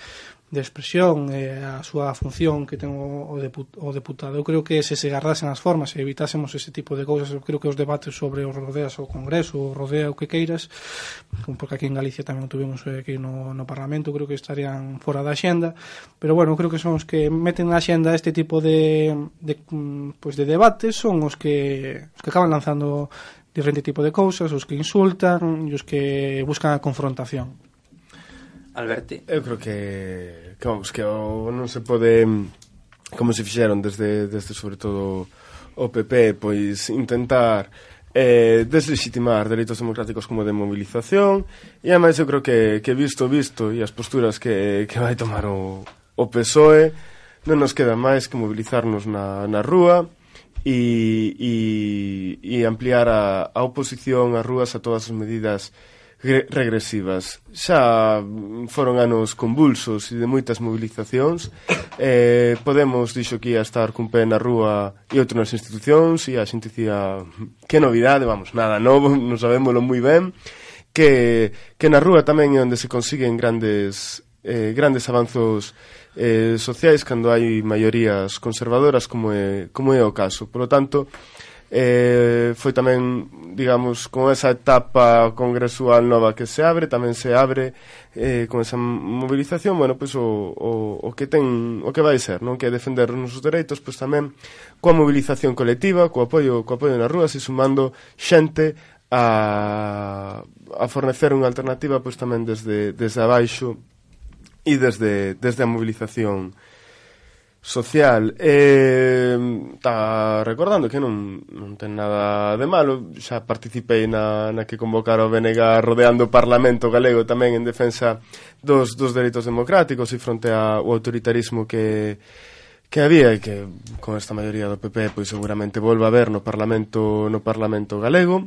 S3: de expresión e eh, a súa función que ten o, o, deput, o deputado. Eu creo que se se gardasen as formas e evitásemos ese tipo de cousas, eu creo que os debates sobre os rodeas ao Congreso, o rodea o que queiras, porque aquí en Galicia tamén tuvimos eh, aquí no, no Parlamento, creo que estarían fora da xenda, pero bueno, creo que son os que meten na xenda este tipo de, de, pues de debates, son os que, os que acaban lanzando diferente tipo de cousas, os que insultan e os que buscan a confrontación.
S2: Alberti.
S7: Eu creo que que vamos, que o, non se pode como se fixeron desde desde sobre todo o PP, pois intentar eh, deslegitimar dereitos democráticos como de movilización e ademais eu creo que, que visto visto e as posturas que, que vai tomar o, o PSOE non nos queda máis que mobilizarnos na, na rúa e, e, e ampliar a, a oposición ás rúas a todas as medidas regresivas. Xa foron anos convulsos e de moitas mobilizacións. [COUGHS] Eh, Podemos dixo que ia estar cun pé na rúa e outro nas institucións e a xente dicía mm, que novidade, vamos, nada novo, [LAUGHS] non sabémolo moi ben. Que, que na rúa tamén é onde se consiguen grandes eh, grandes avanzos eh, sociais cando hai maiorías conservadoras como é, como é o caso. Por lo tanto, eh, foi tamén, digamos, con esa etapa congresual nova que se abre, tamén se abre eh, con esa movilización, bueno, pois pues, o, o, o que ten, o que vai ser, non? Que é defender os nosos dereitos, pois tamén coa movilización colectiva, co apoio, co apoio nas rúas e sumando xente a, a fornecer unha alternativa pois tamén desde, desde abaixo e desde, desde a movilización colectiva social. Eh, está recordando que non, non ten nada de malo xa participei na, na que convocara o BNG rodeando o Parlamento galego tamén en defensa dos, dos dereitos democráticos e fronte ao autoritarismo que, que había e que con esta maioría do PP pois seguramente volva a ver no Parlamento no Parlamento galego.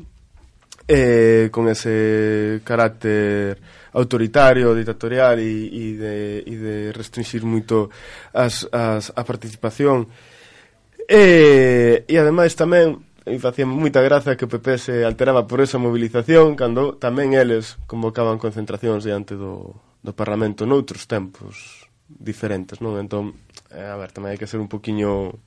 S7: Eh, con ese carácter autoritario, dictatorial e, e, de, e de restringir moito as, as, a participación. E, e ademais tamén e facía moita gracia que o PP se alteraba por esa movilización cando tamén eles convocaban concentracións diante do, do Parlamento noutros tempos diferentes, non? Entón, eh, a ver, tamén hai que ser un poquinho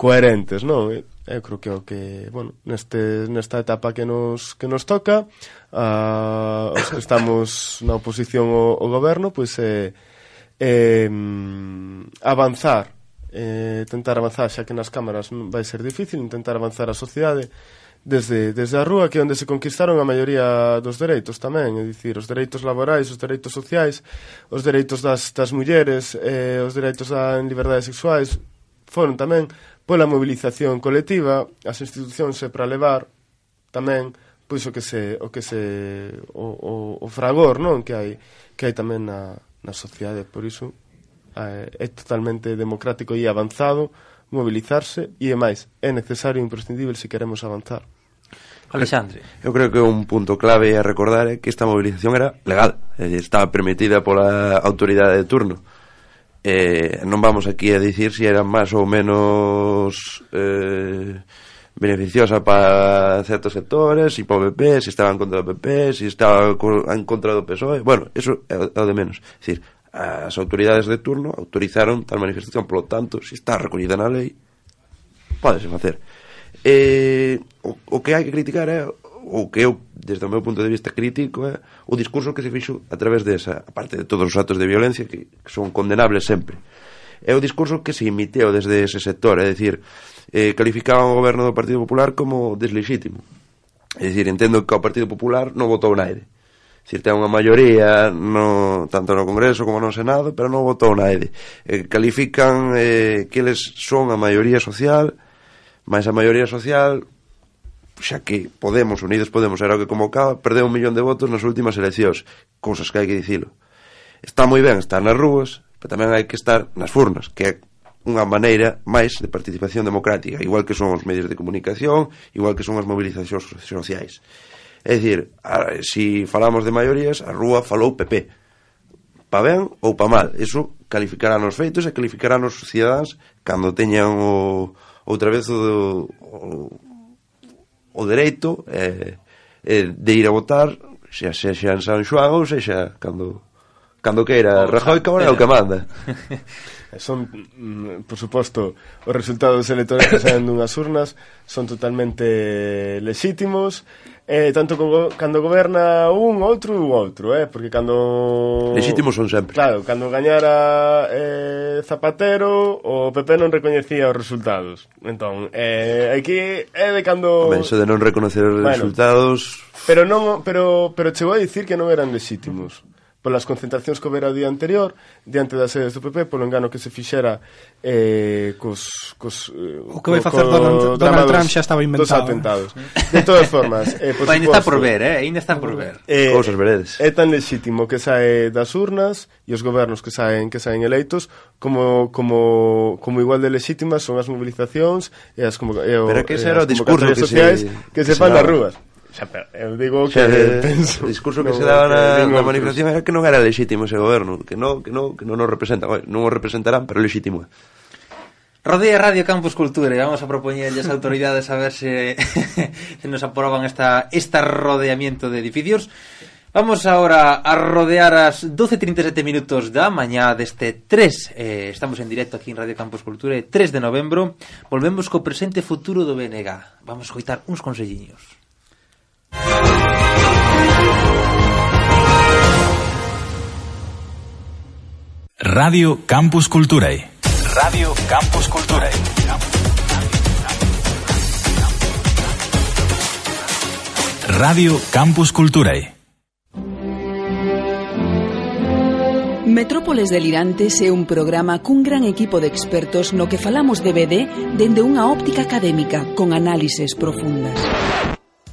S7: coherentes, non? Eu eh, eh, creo que o que, bueno, neste, nesta etapa que nos, que nos toca, uh, os que estamos na oposición ao, ao goberno, pois é, eh, eh, avanzar, eh, tentar avanzar, xa que nas cámaras vai ser difícil, intentar avanzar a sociedade desde, desde a rúa, que onde se conquistaron a maioría dos dereitos tamén, é dicir, os dereitos laborais, os dereitos sociais, os dereitos das, das mulleres, eh, os dereitos á liberdade sexuais, foron tamén Pola mobilización colectiva, as institucións se para levar tamén pois o que se o que se o, o, o fragor, non, que hai que hai tamén na na sociedade, por iso é, é totalmente democrático e avanzado mobilizarse e é máis, é necesario e imprescindible se queremos avanzar.
S2: Alexandre.
S4: Eu creo que un punto clave a recordar é que esta movilización era legal, estaba permitida pola autoridade de turno eh, non vamos aquí a dicir se si era máis ou menos eh, beneficiosa para certos sectores, si para o PP, si estaba en contra do PP, si estaba en contra do PSOE, bueno, eso é o de menos. É dicir, as autoridades de turno autorizaron tal manifestación, polo tanto, se está recollida na lei, podese facer. Eh, o, o que hai que criticar é o que eu, desde o meu punto de vista crítico, é o discurso que se fixo a través desa, a parte de todos os actos de violencia que, que son condenables sempre. É o discurso que se imiteu desde ese sector, é dicir, eh, calificaban o goberno do Partido Popular como deslegítimo. É dicir, entendo que o Partido Popular non votou na aire. É dicir, ten unha maioría no, tanto no Congreso como no Senado, pero non votou na aire. Eh, califican eh, que eles son a maioría social, mas a maioría social xa que Podemos, Unidos Podemos era o que convocaba, perdeu un millón de votos nas últimas eleccións, cousas que hai que dicilo. Está moi ben estar nas rúas, pero tamén hai que estar nas furnas, que é unha maneira máis de participación democrática, igual que son os medios de comunicación, igual que son as mobilizacións sociais. É dicir, se si falamos de maiorías, a rúa falou PP. Pa ben ou pa mal, eso calificará nos feitos e calificará nos cidadáns cando teñan o, outra vez o, o o dereito eh, eh, de ir a votar xa, xa, xa en San Xoán ou xa, xa cando, cando queira. Oh, Rajoy Cabral é o que manda. [LAUGHS]
S7: Son, mm, por suposto, os resultados electorais que saen dunhas urnas son totalmente lexítimos eh, tanto como cando goberna un, outro un outro, eh, porque cando
S4: Legítimos son sempre.
S7: Claro, cando gañara eh, Zapatero, o PP non recoñecía os resultados. Entón, eh, aquí é de cando
S4: Home, de non reconocer os bueno, resultados.
S7: Pero non pero pero chegou a dicir que non eran legítimos polas concentracións que houbera o día anterior diante das sedes do PP polo engano que se fixera eh, cos, cos,
S3: eh, o que vai facer Donald, Donald Trump xa estaba inventado.
S7: dos atentados. De todas formas
S2: eh, por [LAUGHS] ainda está por ver, eh? ainda está por ver.
S4: eh, cousas veredes.
S7: é tan legítimo que sae das urnas e os gobernos que saen que saen eleitos como, como, como igual de legítimas son as mobilizacións e as como, e
S4: o, Pero que ese era o discurso que se,
S7: sociais que, que se, que se fan nas rúas. Xa, pero eu digo que
S4: xa, [LAUGHS] penso, o discurso que no, se daba na, na manifestación era que non era lexítimo ese goberno, que non que non que non nos representa, non o representarán, pero lexítimo.
S2: Rodea Radio Campus Cultura e vamos a propoñerlle as autoridades a ver se, [LAUGHS] se nos aproban esta esta rodeamiento de edificios. Vamos ahora a rodear as 12.37 minutos da mañá deste 3, eh, estamos en directo aquí en Radio Campus Cultura, 3 de novembro, volvemos co presente futuro do BNG. Vamos a coitar uns conselliños.
S1: Radio Campus Culturae. Radio Campus Culturae. Radio Campus Culturae.
S9: Metrópoles Delirantes é un programa cun gran equipo de expertos no que falamos de BD dende unha óptica académica con análises profundas.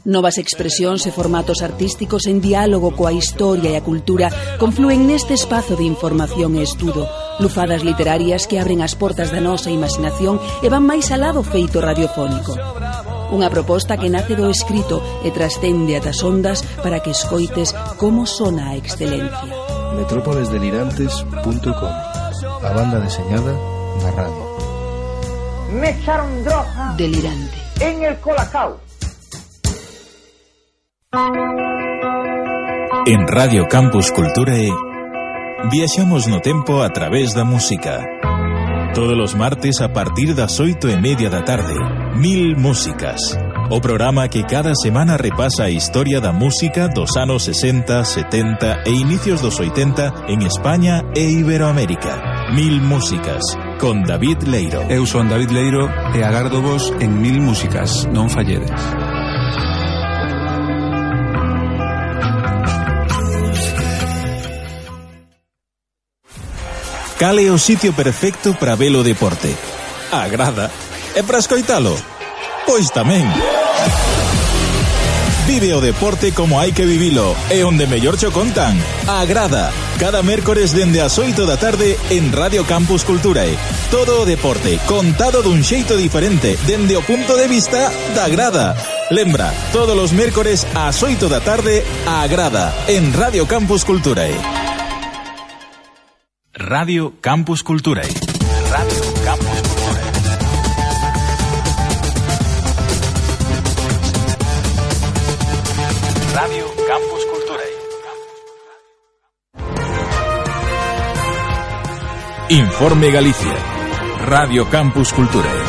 S9: Novas expresións e formatos artísticos en diálogo coa historia e a cultura confluen neste espazo de información e estudo. Lufadas literarias que abren as portas da nosa imaginación e van máis alá do feito radiofónico. Unha proposta que nace do escrito e trascende ata as ondas para que escoites como sona a excelencia.
S10: metrópolesdelirantes.com A banda deseñada na radio.
S11: Me echaron droga.
S9: Delirante.
S11: En el colacao.
S1: En Radio Campus Culturae viaxamos no tempo a través da música. Todos os martes a partir das oito e media da tarde, Mil Músicas. O programa que cada semana repasa a historia da música dos anos 60, 70 e inicios dos 80 en España e Iberoamérica. Mil Músicas, con David Leiro.
S12: Eu son David Leiro e agardo vos en Mil Músicas, non falledes.
S1: Cal é o sitio perfecto para ver o deporte? Agrada? E para escoitalo? Pois tamén. Vive o deporte como hai que vivilo e onde mellor cho contan. Agrada. Cada mércores dende as 8 da tarde en Radio Campus Culturae. Todo o deporte contado dun xeito diferente dende o punto de vista da grada. Lembra, todos os mércores ás 8 da tarde a Agrada en Radio Campus Culturae. Radio Campus Culturae. Radio Campus Culturae. Radio Campus Culturae. Informe Galicia. Radio Campus Culturae.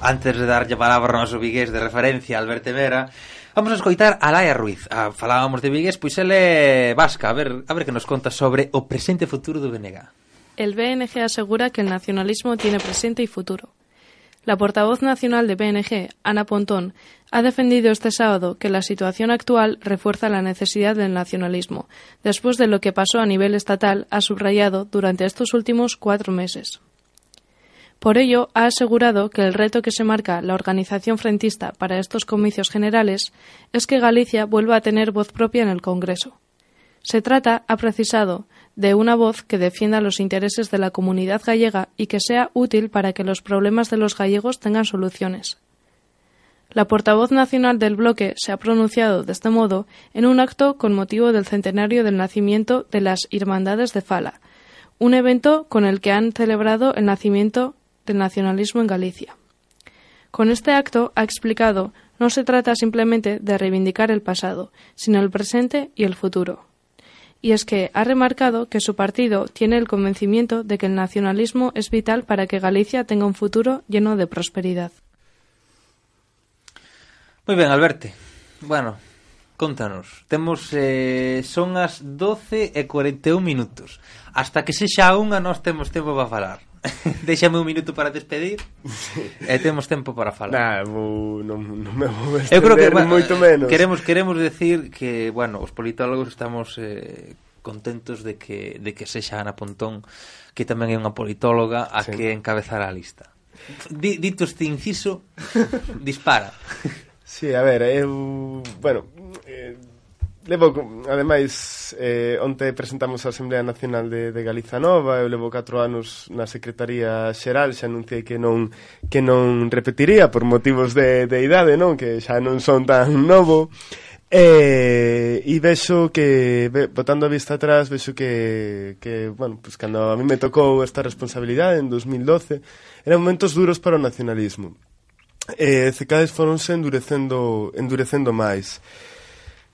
S2: Antes de darlle palabra ao noso vigués de referencia, Alberto Vera, vamos a escoitar a Laia Ruiz. Ah, falábamos de vigués, pois vasca, a ver, a ver que nos conta sobre o presente e futuro do BNG.
S13: El BNG asegura que el nacionalismo tiene presente y futuro. La portavoz nacional de BNG, Ana Pontón, ha defendido este sábado que la situación actual refuerza la necesidad del nacionalismo, después de lo que pasó a nivel estatal, ha subrayado durante estos últimos cuatro meses. Por ello, ha asegurado que el reto que se marca la organización frentista para estos comicios generales es que Galicia vuelva a tener voz propia en el Congreso. Se trata, ha precisado, de una voz que defienda los intereses de la comunidad gallega y que sea útil para que los problemas de los gallegos tengan soluciones. La portavoz nacional del bloque se ha pronunciado de este modo en un acto con motivo del centenario del nacimiento de las Hermandades de Fala, un evento con el que han celebrado el nacimiento del nacionalismo en Galicia. Con este acto, ha explicado, no se trata simplemente de reivindicar el pasado, sino el presente y el futuro y es que ha remarcado que su partido tiene el convencimiento de que el nacionalismo es vital para que Galicia tenga un futuro lleno de prosperidad.
S2: Moi ben, Alberto. Bueno, contanos. Temos eh, son as 12 e 41 minutos. Hasta que sexa unha nós temos tempo para falar. [LAUGHS] Déxame un minuto para despedir [LAUGHS] e temos tempo para falar.
S7: Nah, vou, non, non me vou
S2: Eu creo que
S7: moito menos.
S2: Queremos queremos decir que, bueno, os politólogos estamos eh, contentos de que de que sexa Ana Pontón, que tamén é unha politóloga a sí. que encabezará a lista. Di, dito este inciso, [LAUGHS] dispara.
S7: Sí, a ver, eu, bueno, eh, levo, ademais, eh, onte presentamos a Asamblea Nacional de, de Galiza Nova, eu levo 4 anos na Secretaría Xeral, xa anunciei que non que non repetiría por motivos de, de idade, non? Que xa non son tan [LAUGHS] novo. Eh, e vexo que botando a vista atrás vexo que, que bueno, pues cando a mí me tocou esta responsabilidade en 2012 eran momentos duros para o nacionalismo e eh, cecades foronse endurecendo, endurecendo máis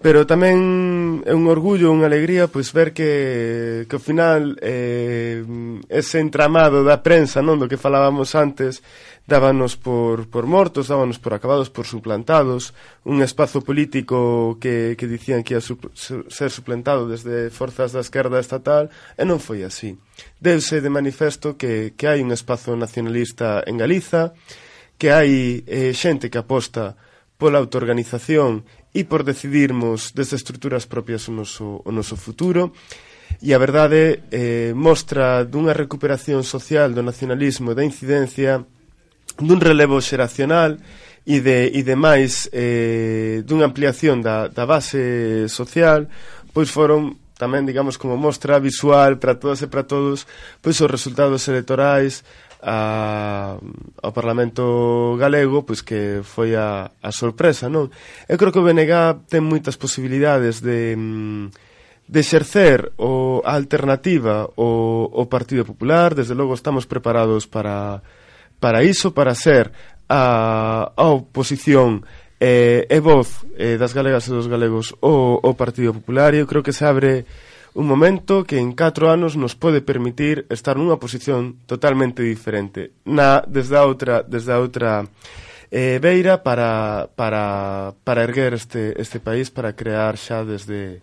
S7: Pero tamén é un orgullo, unha alegría pois ver que, que ao final eh, ese entramado da prensa, non do que falábamos antes, dábanos por, por mortos, dábanos por acabados, por suplantados, un espazo político que, que dicían que ia su, su, ser suplantado desde forzas da esquerda estatal, e non foi así. Deuse de manifesto que, que hai un espazo nacionalista en Galiza, que hai eh, xente que aposta pola autoorganización e por decidirmos desde estruturas propias o noso, o noso futuro. E a verdade eh, mostra dunha recuperación social do nacionalismo e da incidencia dun relevo xeracional e de, e de máis eh, dunha ampliación da, da base social pois foron tamén, digamos, como mostra visual para todas e para todos, pois os resultados electorais, a, ao Parlamento galego, pois que foi a, a sorpresa, non? Eu creo que o BNG ten moitas posibilidades de, de exercer o, a alternativa o, o Partido Popular, desde logo estamos preparados para, para iso, para ser a, a oposición eh, e voz eh, das galegas e dos galegos o, o Partido Popular, e eu creo que se abre un momento que en 4 anos nos pode permitir estar nunha posición totalmente diferente na desde a outra desde a outra eh, beira para, para, para erguer este, este país para crear xa desde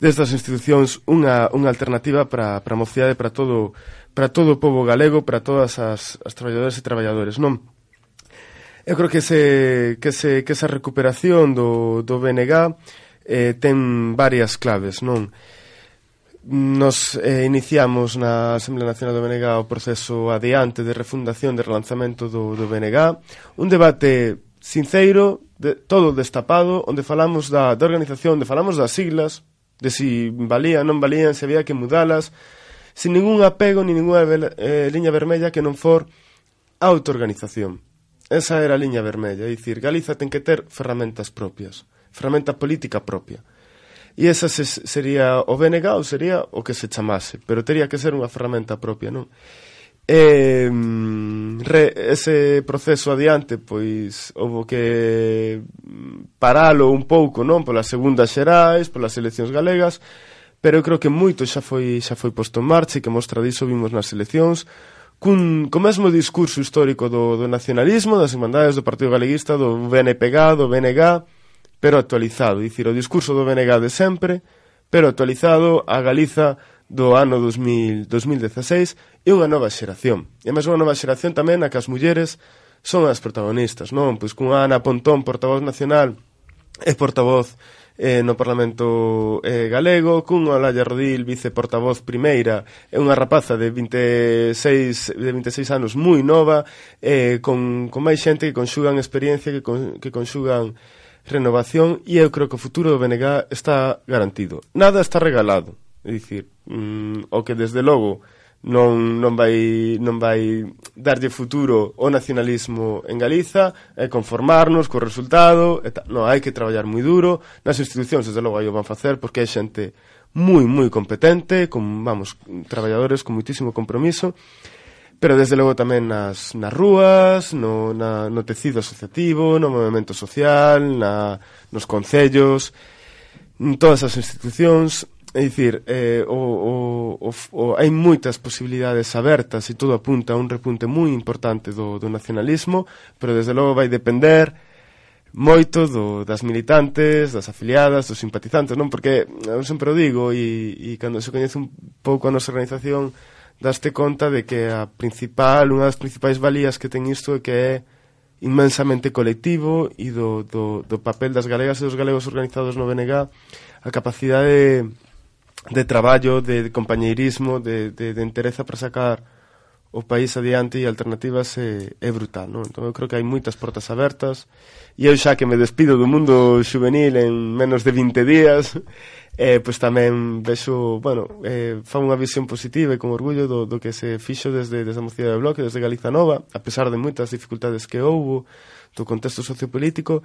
S7: desde as institucións unha, unha alternativa para, para a mocidade para todo para todo o povo galego para todas as, as traballadoras e traballadores non Eu creo que se, que se, que esa recuperación do, do BNG eh, ten varias claves, non? nos eh, iniciamos na Asamblea Nacional do BNG o proceso adiante de refundación de relanzamento do, do BNG un debate sinceiro de, todo destapado onde falamos da, da organización onde falamos das siglas de si valían, non valían, se había que mudalas sin ningún apego ni ninguna eh, liña vermella que non for autoorganización. Esa era a liña vermella é dicir, Galiza ten que ter ferramentas propias ferramenta política propia. E esa se, sería o BNG, sería o que se chamase, pero teria que ser unha ferramenta propia, non? E, re, ese proceso adiante, pois, houve que mm, paralo un pouco, non? Polas segundas xerais, polas eleccións galegas, pero eu creo que moito xa foi xa foi posto en marcha e que mostra diso vimos nas eleccións, cun, co mesmo discurso histórico do, do nacionalismo, das irmandades do Partido Galeguista, do BNPG, do BNG, pero actualizado. Dicir, o discurso do BNG de sempre, pero actualizado a Galiza do ano 2000, 2016 e unha nova xeración. E máis unha nova xeración tamén a que as mulleres son as protagonistas, non? Pois cunha Ana Pontón, portavoz nacional e portavoz eh, no Parlamento eh, galego, cunha Olaya Rodil, viceportavoz primeira, é unha rapaza de 26, de 26 anos moi nova, eh, con, con máis xente que conxugan experiencia, que, con, que conxugan renovación e eu creo que o futuro do BNG está garantido. Nada está regalado. É dicir, mm, o que desde logo non, non, vai, non vai darlle futuro o nacionalismo en Galiza é conformarnos co resultado e tal. non, hai que traballar moi duro nas institucións desde logo aí o van facer porque hai xente moi moi competente con, vamos, traballadores con muitísimo compromiso pero desde logo tamén nas, nas rúas, no, na, no tecido asociativo, no movimento social, na, nos concellos, en todas as institucións, é dicir, eh, o, o, o, o, hai moitas posibilidades abertas e todo apunta a un repunte moi importante do, do nacionalismo, pero desde logo vai depender moito do, das militantes, das afiliadas, dos simpatizantes, non? Porque eu sempre o digo e, e cando se coñece un pouco a nosa organización daste conta de que a principal, unha das principais valías que ten isto é que é inmensamente colectivo e do, do, do papel das galegas e dos galegos organizados no BNG a capacidade de, de traballo, de, de compañeirismo, de, de, de entereza para sacar o país adiante e alternativas é, é brutal, non? Entón eu creo que hai moitas portas abertas e eu xa que me despido do mundo juvenil en menos de 20 días eh, pois tamén vexo, bueno, eh, fan unha visión positiva e con orgullo do, do que se fixo desde, desde a mocidade de Bloque, desde Galiza Nova, a pesar de moitas dificultades que houbo, do contexto sociopolítico,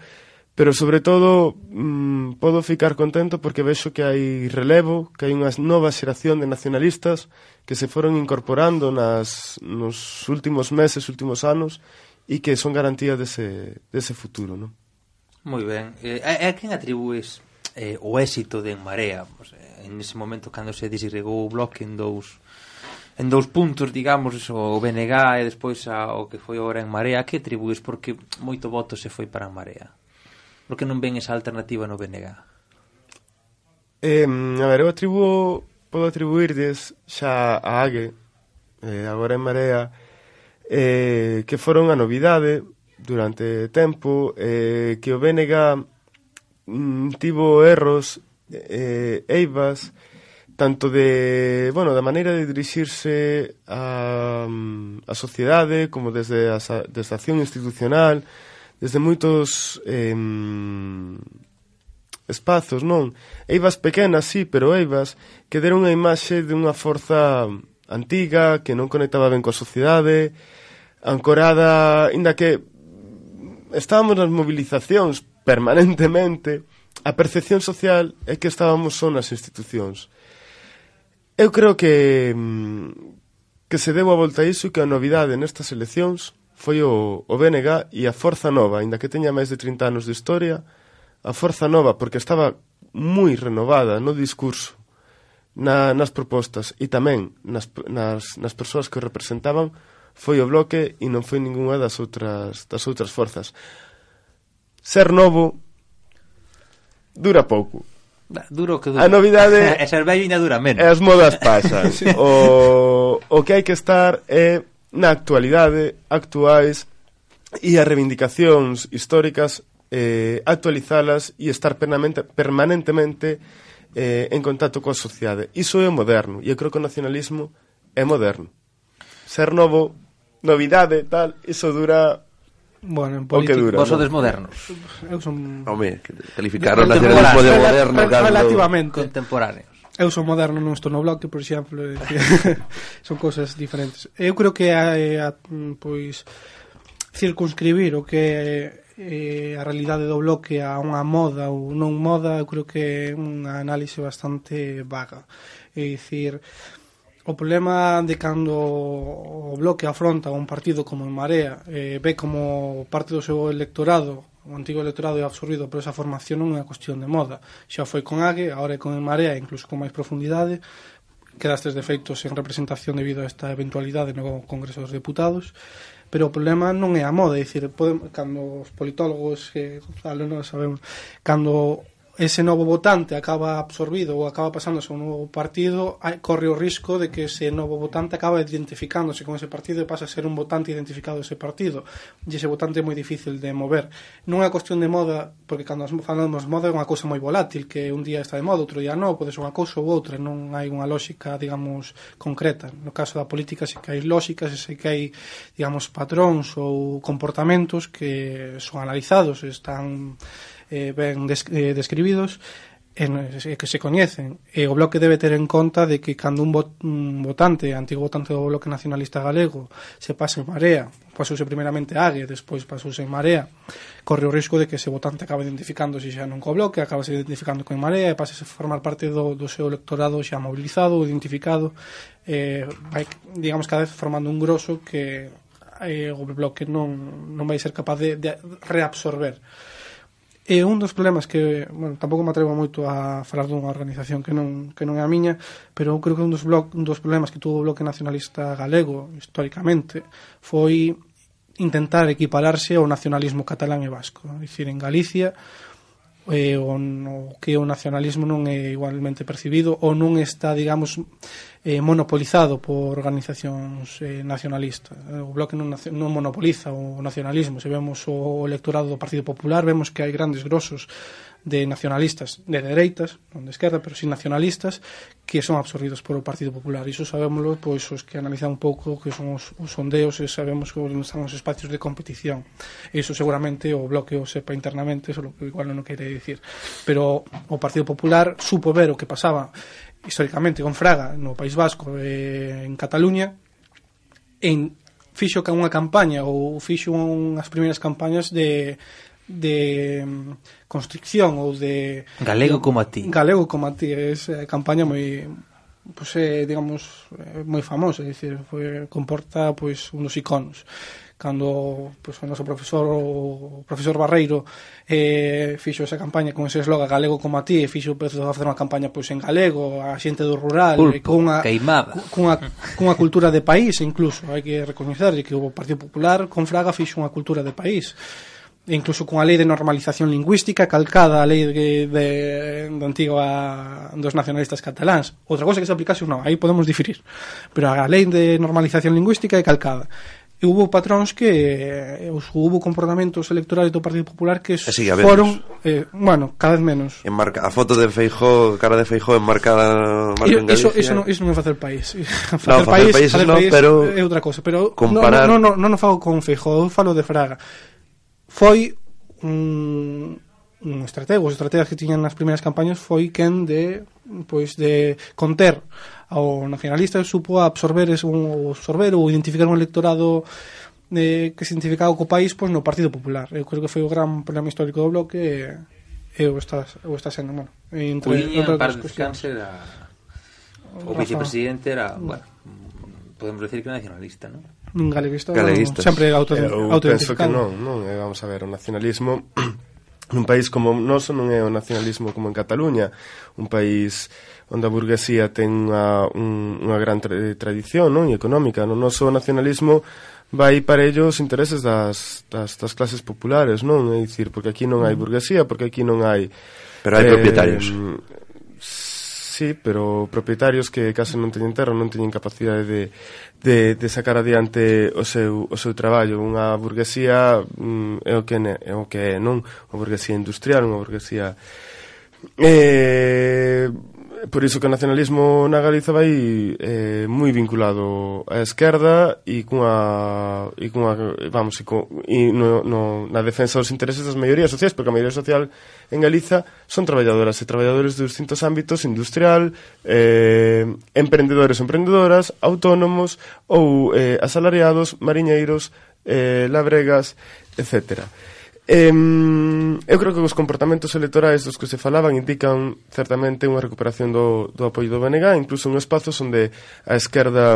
S7: pero sobre todo mmm, podo ficar contento porque vexo que hai relevo, que hai unha nova xeración de nacionalistas que se foron incorporando nas, nos últimos meses, últimos anos, e que son garantía dese, dese futuro, non?
S2: Moi ben. Eh, a, a quen atribúes eh, o éxito de En Marea. Pues, eh, en ese momento, cando se disgregou o bloque en dous en dous puntos, digamos, o BNG e despois a, o que foi agora en Marea, que atribuís porque moito voto se foi para Marea? Porque non ven esa alternativa no BNG?
S7: Eh, a ver, eu atribuo, podo atribuirles xa a AGE, eh, agora en Marea, eh, que foron a novidade durante tempo, eh, que o BNG mm, tivo erros eh, eivas tanto de, bueno, da maneira de dirixirse a, mm, a sociedade como desde a, desde a acción institucional, desde moitos eh, espazos, non? Eivas pequenas, sí, pero eivas que deron a imaxe de unha forza antiga que non conectaba ben coa sociedade, ancorada, inda que mm, estábamos nas movilizacións permanentemente, a percepción social é que estábamos só nas institucións. Eu creo que mm, que se deu a volta a iso e que a novidade nestas eleccións foi o, o BNG e a Forza Nova, aínda que teña máis de 30 anos de historia, a Forza Nova, porque estaba moi renovada no discurso, na, nas propostas e tamén nas, nas, nas persoas que o representaban, foi o bloque e non foi ningunha das outras, das outras forzas ser novo dura pouco.
S2: Duro que dura.
S7: A novidade... [LAUGHS]
S2: e ser vello ainda dura menos.
S7: As modas pasan. [LAUGHS] sí. o, o que hai que estar é na actualidade, actuais, e as reivindicacións históricas eh, actualizalas e estar permanente, permanentemente eh, en contacto coa sociedade. Iso é moderno, e eu creo que o nacionalismo é moderno. Ser novo, novidade, tal, iso dura
S3: Bueno, en
S7: política... Dura,
S2: Vos sodes modernos.
S3: Eu son...
S4: Home, calificaron o nacionalismo de moderno.
S3: Relativamente.
S2: Contemporáneos.
S3: Eu son moderno, non estou no bloque, por exemplo, [LAUGHS] son cousas diferentes. Eu creo que a, eh, a, mm, pois circunscribir o que é eh, a realidade do bloque a unha moda ou non moda, eu creo que é unha análise bastante vaga. É dicir, O problema de cando o bloque afronta un partido como en Marea eh, ve como parte do seu electorado o antigo electorado é absorbido por esa formación non é unha cuestión de moda. Xa foi con Ague, agora é con en Marea incluso con máis profundidade. Quedastes defeitos en representación debido a esta eventualidade no Congreso dos Deputados. Pero o problema non é a moda, é dicir, podemos, cando os politólogos que eh, non sabemos, cando ese novo votante acaba absorbido ou acaba pasándose a un novo partido, corre o risco de que ese novo votante acaba identificándose con ese partido e pasa a ser un votante identificado ese partido. E ese votante é moi difícil de mover. Non é unha cuestión de moda, porque cando falamos de moda é unha cousa moi volátil, que un día está de moda, outro día non, pode ser unha cousa ou outra, non hai unha lógica, digamos, concreta. No caso da política se que hai lógicas, se que hai, digamos, patróns ou comportamentos que son analizados, están eh, ben des, eh, describidos en, que se coñecen. E o Bloque debe ter en conta de que cando un, vot, un votante antigo votante do Bloque Nacionalista Galego se pase en marea pasouse primeramente a Ague despois pasouse en marea corre o risco de que ese votante acabe identificándose xa non co Bloque acaba se identificando con marea e pase a formar parte do, do seu electorado xa mobilizado, identificado eh, vai, digamos, cada vez formando un grosso que eh, o Bloque non, non vai ser capaz de, de reabsorber. E un dos problemas que, bueno, tampouco me atrevo moito a falar dunha organización que non, que non é a miña, pero eu creo que un dos, blo un dos problemas que tuvo o Bloque Nacionalista Galego, históricamente, foi intentar equipararse ao nacionalismo catalán e vasco. É dicir, en Galicia, eh, o, o que o nacionalismo non é igualmente percibido ou non está, digamos, eh, monopolizado por organizacións eh, nacionalistas. Eh, o Bloque non, non monopoliza o nacionalismo. Se vemos o electorado do Partido Popular, vemos que hai grandes grosos de nacionalistas de dereitas, non de esquerda, pero sin nacionalistas, que son absorbidos polo Partido Popular. Iso sabémoslo, pois, os que analizan un pouco que son os, os sondeos e sabemos que están os espacios de competición. Iso seguramente o bloque o sepa internamente, iso lo que igual non quere dicir. Pero o Partido Popular supo ver o que pasaba históricamente con Fraga no País Vasco e en Cataluña en fixo que unha campaña ou fixo unhas primeiras campañas de de mm, constricción ou de
S2: galego como a ti.
S3: Galego como a ti, é eh, campaña moi pois pues, eh, digamos moi famosa, é dicir, foi comporta pois pues, unos iconos cando pues, o noso profesor o profesor Barreiro eh, fixo esa campaña con ese esloga galego como a ti e fixo o prezo de facer unha campaña pois en galego a xente do rural
S2: Pulpo,
S3: cunha,
S2: queimada
S3: cunha, cunha cultura de país incluso hai que recoñecer que o Partido Popular con Fraga fixo unha cultura de país e incluso cunha lei de normalización lingüística calcada a lei de, de, de antiga dos nacionalistas cataláns. Outra cosa que se aplicase non, aí podemos diferir. Pero a lei de normalización lingüística é calcada e hubo patróns que eh, os houve comportamentos electorais do Partido Popular que
S4: sí,
S3: foron eh, bueno, cada vez menos.
S4: Enmarca, a foto de Feijó, cara de Feijó enmarcada marca en Galicia.
S3: Iso, eso, non, iso non é facer país. [LAUGHS] facer
S4: no,
S3: país,
S4: país,
S3: facer
S4: no,
S3: país
S4: pero
S3: é outra cosa pero
S4: comparar...
S3: non no, no, no, no falo con Feijó, eu falo de Fraga. Foi un un estratego, os estrategas que tiñan nas primeiras campañas foi quen de pois de conter ao nacionalista supo absorber es, un, absorber ou identificar un electorado eh, que se identificaba co país pois, no Partido Popular. Eu creo que foi o gran problema histórico do bloque e, e o está, o está sendo bueno, entre,
S2: Cuiña,
S3: entre
S2: para descanse era o vicepresidente era mm. bueno, podemos decir que nacionalista
S3: non? Galeguista, galeguista. sempre auto, eh,
S7: eu penso que non, non eh, vamos a ver, o nacionalismo [CLEARS THROAT] Nun país como o noso non é o nacionalismo como en Cataluña, un país onde a burguesía ten unha, un, unha gran tra tradición non? e económica. No noso nacionalismo vai para ello os intereses das, das, das clases populares, non? É dicir, porque aquí non hai mm. burguesía, porque aquí non hai...
S4: Pero hai eh, propietarios.
S7: Mm, sí, pero propietarios que case non teñen terra non teñen capacidade de, de, de sacar adiante o seu, o seu traballo. Unha burguesía mm, é o que é, é, o que é non? Unha burguesía industrial, unha burguesía... Eh, Por iso que o nacionalismo na Galiza vai eh, moi vinculado á esquerda e cunha, e cunha vamos, e, co, e no, no, na defensa dos intereses das maiorías sociais, porque a maioría social en Galiza son traballadoras e traballadores de distintos ámbitos, industrial, eh, emprendedores e emprendedoras, autónomos ou eh, asalariados, mariñeiros, eh, labregas, etcétera. Em, eu creo que os comportamentos electorais dos que se falaban indican certamente unha recuperación do, do apoio do BNG, incluso en espazos onde a esquerda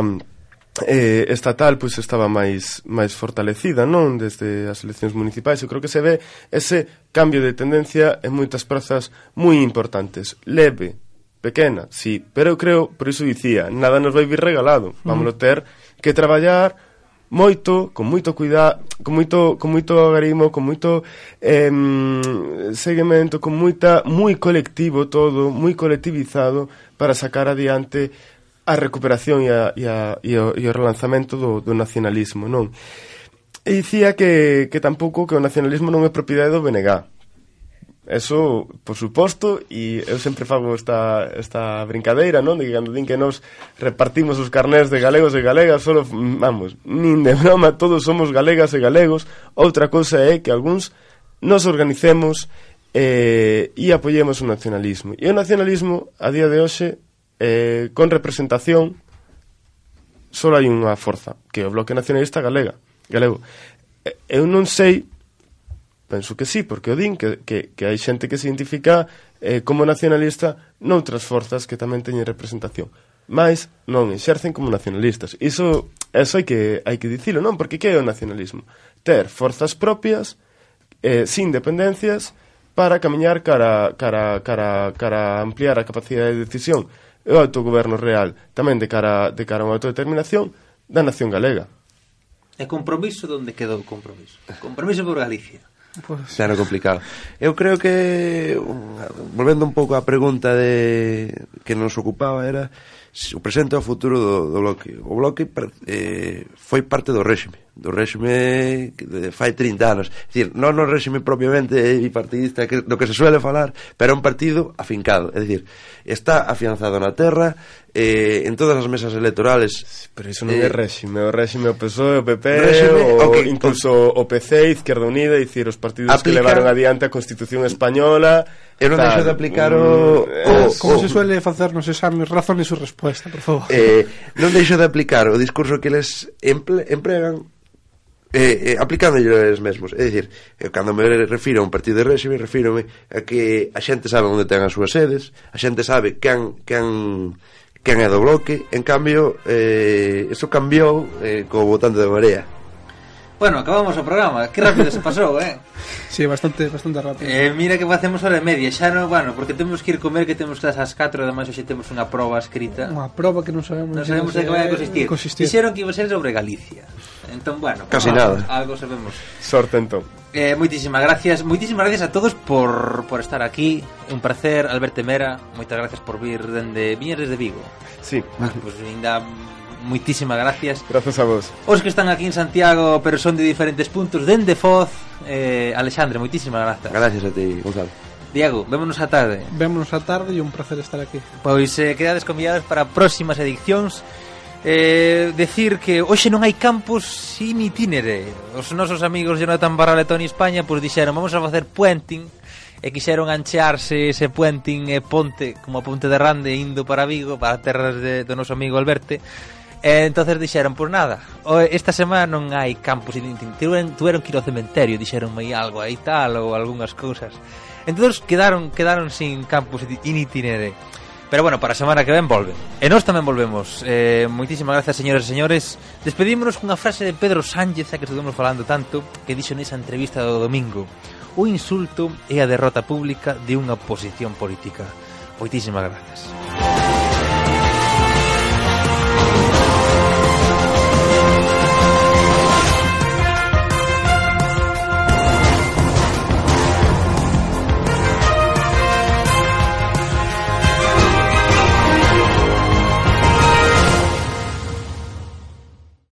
S7: eh, estatal pois estaba máis máis fortalecida, non, desde as eleccións municipais. Eu creo que se ve ese cambio de tendencia en moitas prazas moi importantes. Leve, pequena, sí, pero eu creo, por iso dicía, nada nos vai vir regalado. Mm. Vámonos ter que traballar moito, con moito cuidado, con moito, con moito agarimo, con moito eh, seguimento, con moita, moi colectivo todo, moi colectivizado para sacar adiante a recuperación e, a, e, a, e, o, e o relanzamento do, do nacionalismo, non? E dicía que, que tampouco que o nacionalismo non é propiedade do BNG, Eso, por suposto, e eu sempre fago esta, esta brincadeira, non? De que cando din que nos repartimos os carnés de galegos e galegas, solo, vamos, nin de broma, todos somos galegas e galegos. Outra cousa é que algúns nos organicemos eh, e apoyemos o nacionalismo. E o nacionalismo, a día de hoxe, eh, con representación, só hai unha forza, que é o Bloque Nacionalista Galega, Galego. Eu non sei Penso que sí, porque o din que, que, que hai xente que se identifica eh, como nacionalista noutras forzas que tamén teñen representación mas non exercen como nacionalistas. Iso, eso hai que, hai que dicilo, non? Porque que é o nacionalismo? Ter forzas propias, eh, sin dependencias, para camiñar cara, cara, cara, cara a ampliar a capacidade de decisión e o autogoberno real, tamén de cara, de cara a unha autodeterminación da nación galega.
S2: E compromiso, onde quedou o compromiso? Compromiso por Galicia.
S3: Pues...
S4: Claro, complicado. Eu creo que, volvendo un pouco á pregunta de que nos ocupaba, era o presente e o futuro do, do bloque. O bloque eh, foi parte do réxime, do réxime de fai 30 anos. É dicir, non no réxime propiamente bipartidista que, do que se suele falar, pero é un partido afincado. É dicir, está afianzado na terra, eh, en todas as mesas electorales...
S7: Sí, pero iso non eh, é réxime, o réxime o PSOE, o PP,
S4: réxime,
S7: o,
S4: okay,
S7: incluso o, o PC, Izquierda Unida, dicir, os partidos
S4: aplica, que
S7: levaron adiante a Constitución Española
S4: Eu non deixo de aplicar o,
S7: mm.
S4: o
S3: como
S4: o,
S3: se suele facer nos exames, razón e su resposta, por favor.
S4: Eh, non deixo de aplicar o discurso que eles emple, empregan eh, eh, aplicándollo eles mesmos. É dicir, eh, cando me refiro a un partido de réxime, refírome a que a xente sabe onde ten as súas sedes, a xente sabe quen, quen, quen é do bloque, en cambio, eh, eso cambiou eh, co votante de Marea
S2: Bueno, acabamos o programa, que rápido se pasou, eh?
S3: Sí, bastante, bastante rápido.
S2: Eh, mira que facemos hora e media, xa non, bueno, porque temos que ir comer que temos que as 4 ademais hoxe temos unha proba escrita.
S3: Unha proba que non sabemos,
S2: non sabemos de que vai a consistir.
S3: consistir.
S2: Dixeron que iba a ser sobre Galicia. Entón, bueno,
S4: casi
S2: algo,
S4: nada.
S2: Algo sabemos.
S7: Sorte entón.
S2: Eh, moitísimas gracias, moitísimas gracias a todos por, por estar aquí. Un placer, Alberto Mera, moitas gracias por vir dende Viñeres de Vigo.
S7: Sí.
S2: Pois pues, ainda moitísimas gracias.
S7: Grazas a vos.
S2: Os que están aquí en Santiago, pero son de diferentes puntos, dende Foz, eh, Alexandre, moitísimas grazas.
S4: Gracias a ti, Gonzalo.
S2: Diego, vémonos a tarde.
S3: Vémonos a tarde e un placer estar aquí.
S2: Pois eh, quedades convidados para próximas edicións. Eh, decir que hoxe non hai campos sin itinere. Os nosos amigos Jonathan Barral e Tony España pois dixeron, vamos a facer puenting e quixeron anchearse ese puenting e ponte como a ponte de Rande indo para Vigo, para terras de, do noso amigo Alberto E entonces dixeron, por nada, esta semana non hai campus, tuveron, tuveron que ir ao cementerio, dixeronme algo aí tal ou algunhas cousas. Entón quedaron, quedaron sin campus in itinere. Pero bueno, para a semana que ven volven. E nós tamén volvemos. Eh, moitísimas gracias, señores e señores. Despedímonos cunha frase de Pedro Sánchez, a que estuvemos falando tanto, que dixo nesa entrevista do domingo. O insulto é a derrota pública de unha posición política. Moitísimas gracias. Música